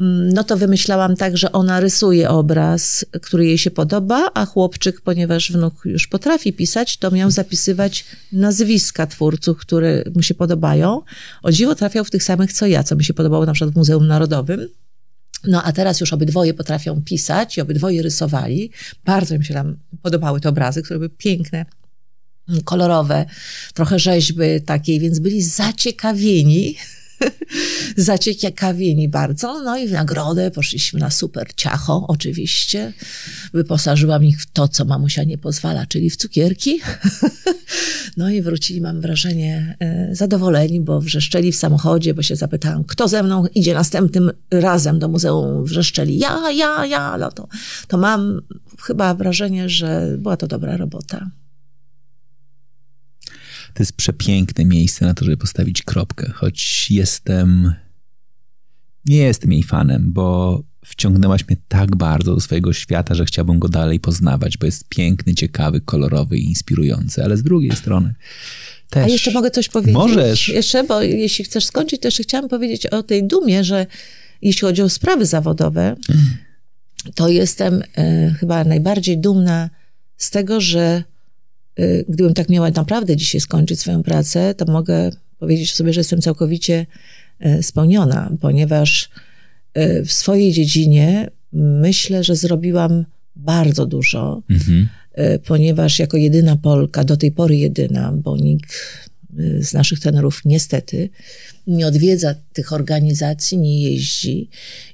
mm, no to wymyślałam tak, że ona rysuje obraz, który jej się podoba, a chłopczyk, ponieważ wnuk już potrafi pisać, to miał zapisywać nazwiska twórców, które mu się podobają. O dziwo trafiał w tych samych co ja, co mi się podobało na przykład w Muzeum Narodowym. No a teraz już obydwoje potrafią pisać i obydwoje rysowali. Bardzo mi się tam podobały te obrazy, które były piękne, kolorowe, trochę rzeźby takiej, więc byli zaciekawieni zaciekawieni bardzo. No i w nagrodę poszliśmy na super ciacho, oczywiście. Wyposażyłam ich w to, co mamusia nie pozwala, czyli w cukierki. no i wrócili, mam wrażenie, e, zadowoleni, bo wrzeszczeli w samochodzie, bo się zapytałam, kto ze mną idzie następnym razem do muzeum. Wrzeszczeli, ja, ja, ja. No to, to mam chyba wrażenie, że była to dobra robota. To jest przepiękne miejsce na to, żeby postawić kropkę, choć jestem. Nie jestem jej fanem, bo wciągnęłaś mnie tak bardzo do swojego świata, że chciałbym go dalej poznawać, bo jest piękny, ciekawy, kolorowy i inspirujący, ale z drugiej strony. Też. A jeszcze mogę coś powiedzieć? Możesz. Jeszcze, bo jeśli chcesz skończyć, to jeszcze chciałam powiedzieć o tej dumie, że jeśli chodzi o sprawy zawodowe, to jestem e, chyba najbardziej dumna z tego, że Y, gdybym tak miała naprawdę dzisiaj skończyć swoją pracę, to mogę powiedzieć sobie, że jestem całkowicie e, spełniona, ponieważ e, w swojej dziedzinie myślę, że zrobiłam bardzo dużo, mhm. ponieważ jako jedyna Polka, do tej pory jedyna, bo nikt z naszych tenorów niestety nie odwiedza tych organizacji, nie jeździ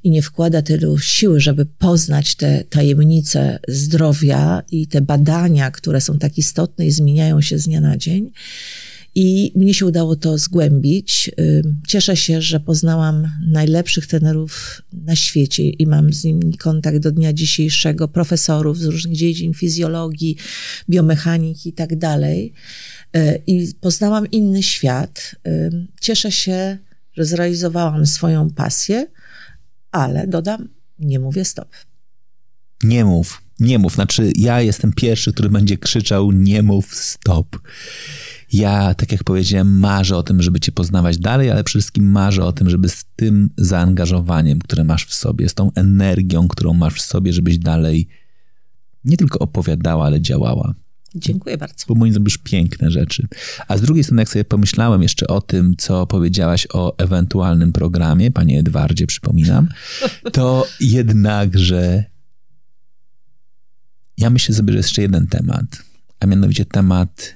i nie wkłada tylu siły, żeby poznać te tajemnice zdrowia i te badania, które są tak istotne i zmieniają się z dnia na dzień. I mnie się udało to zgłębić. Cieszę się, że poznałam najlepszych tenerów na świecie i mam z nimi kontakt do dnia dzisiejszego, profesorów z różnych dziedzin fizjologii, biomechaniki i tak dalej. E, i poznałam inny świat. E, cieszę się, że zrealizowałam swoją pasję, ale dodam, nie mówię stop. Nie mów, nie mów. Znaczy, ja jestem pierwszy, który będzie krzyczał: Nie mów stop. Ja, tak jak powiedziałem, marzę o tym, żeby Cię poznawać dalej, ale przede wszystkim marzę o tym, żeby z tym zaangażowaniem, które masz w sobie, z tą energią, którą masz w sobie, żebyś dalej nie tylko opowiadała, ale działała. Dziękuję bardzo. Bo moim zdaniem już piękne rzeczy. A z drugiej strony, jak sobie pomyślałem jeszcze o tym, co powiedziałaś o ewentualnym programie, panie Edwardzie, przypominam, to jednakże ja myślę sobie, że jest jeszcze jeden temat, a mianowicie temat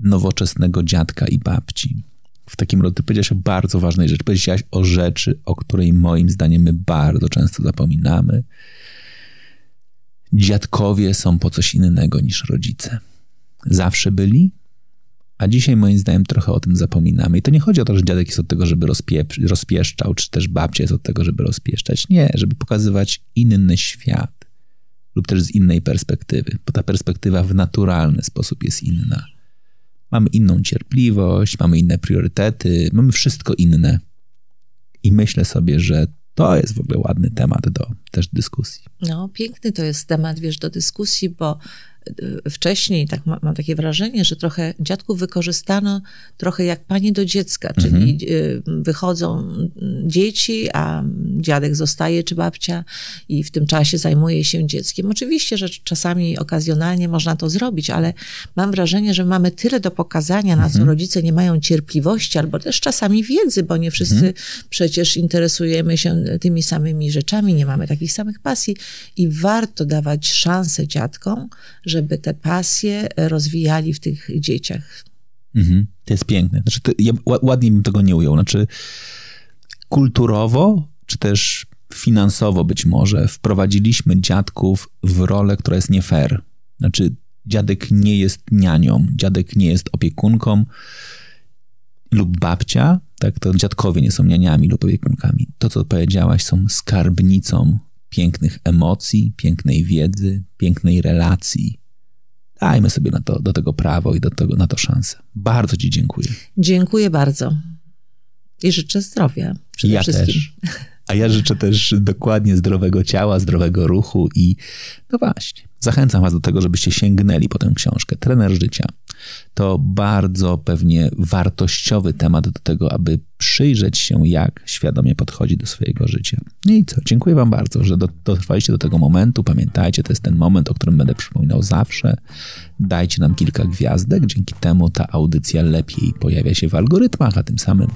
nowoczesnego dziadka i babci. W takim ty powiedziałaś o bardzo ważnej rzeczy. Powiedziałaś o rzeczy, o której moim zdaniem my bardzo często zapominamy dziadkowie są po coś innego niż rodzice. Zawsze byli, a dzisiaj moim zdaniem trochę o tym zapominamy. I to nie chodzi o to, że dziadek jest od tego, żeby rozpieszczał, czy też babcia jest od tego, żeby rozpieszczać. Nie, żeby pokazywać inny świat lub też z innej perspektywy, bo ta perspektywa w naturalny sposób jest inna. Mamy inną cierpliwość, mamy inne priorytety, mamy wszystko inne. I myślę sobie, że to jest w ogóle ładny temat do też dyskusji. No, piękny to jest temat, wiesz, do dyskusji, bo wcześniej, tak ma, mam takie wrażenie, że trochę dziadków wykorzystano trochę jak pani do dziecka, czyli mhm. Y, wychodzą dzieci, a dziadek zostaje czy babcia i w tym czasie zajmuje się dzieckiem. Oczywiście, że czasami okazjonalnie można to zrobić, ale mam wrażenie, że mamy tyle do pokazania, na co mhm. rodzice nie mają cierpliwości, albo też czasami wiedzy, bo nie wszyscy mhm. przecież interesujemy się tymi samymi rzeczami, nie mamy takich samych pasji i warto dawać szansę dziadkom, żeby te pasje rozwijali w tych dzieciach. Mhm. To jest piękne. Znaczy, to, ja ładnie bym tego nie ujął. Znaczy, kulturowo, czy też finansowo być może, wprowadziliśmy dziadków w rolę, która jest nie fair. Znaczy, dziadek nie jest nianią, dziadek nie jest opiekunką lub babcia, tak, to dziadkowie nie są nianiami lub opiekunkami. To, co powiedziałaś, są skarbnicą pięknych emocji, pięknej wiedzy, pięknej relacji. Dajmy sobie na to, do tego prawo i do tego, na to szansę. Bardzo Ci dziękuję. Dziękuję bardzo. I życzę zdrowia przede ja wszystkim. Też. A ja życzę też dokładnie zdrowego ciała, zdrowego ruchu i no właśnie, zachęcam Was do tego, żebyście sięgnęli po tę książkę. Trener życia to bardzo pewnie wartościowy temat do tego, aby przyjrzeć się, jak świadomie podchodzi do swojego życia. No I co? Dziękuję Wam bardzo, że dotrwaliście do tego momentu. Pamiętajcie, to jest ten moment, o którym będę przypominał zawsze. Dajcie nam kilka gwiazdek, dzięki temu ta audycja lepiej pojawia się w algorytmach, a tym samym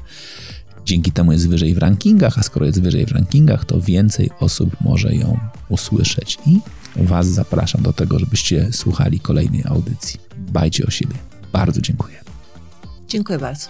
Dzięki temu jest wyżej w rankingach, a skoro jest wyżej w rankingach, to więcej osób może ją usłyszeć. I Was zapraszam do tego, żebyście słuchali kolejnej audycji. Bajcie o siebie. Bardzo dziękuję. Dziękuję bardzo.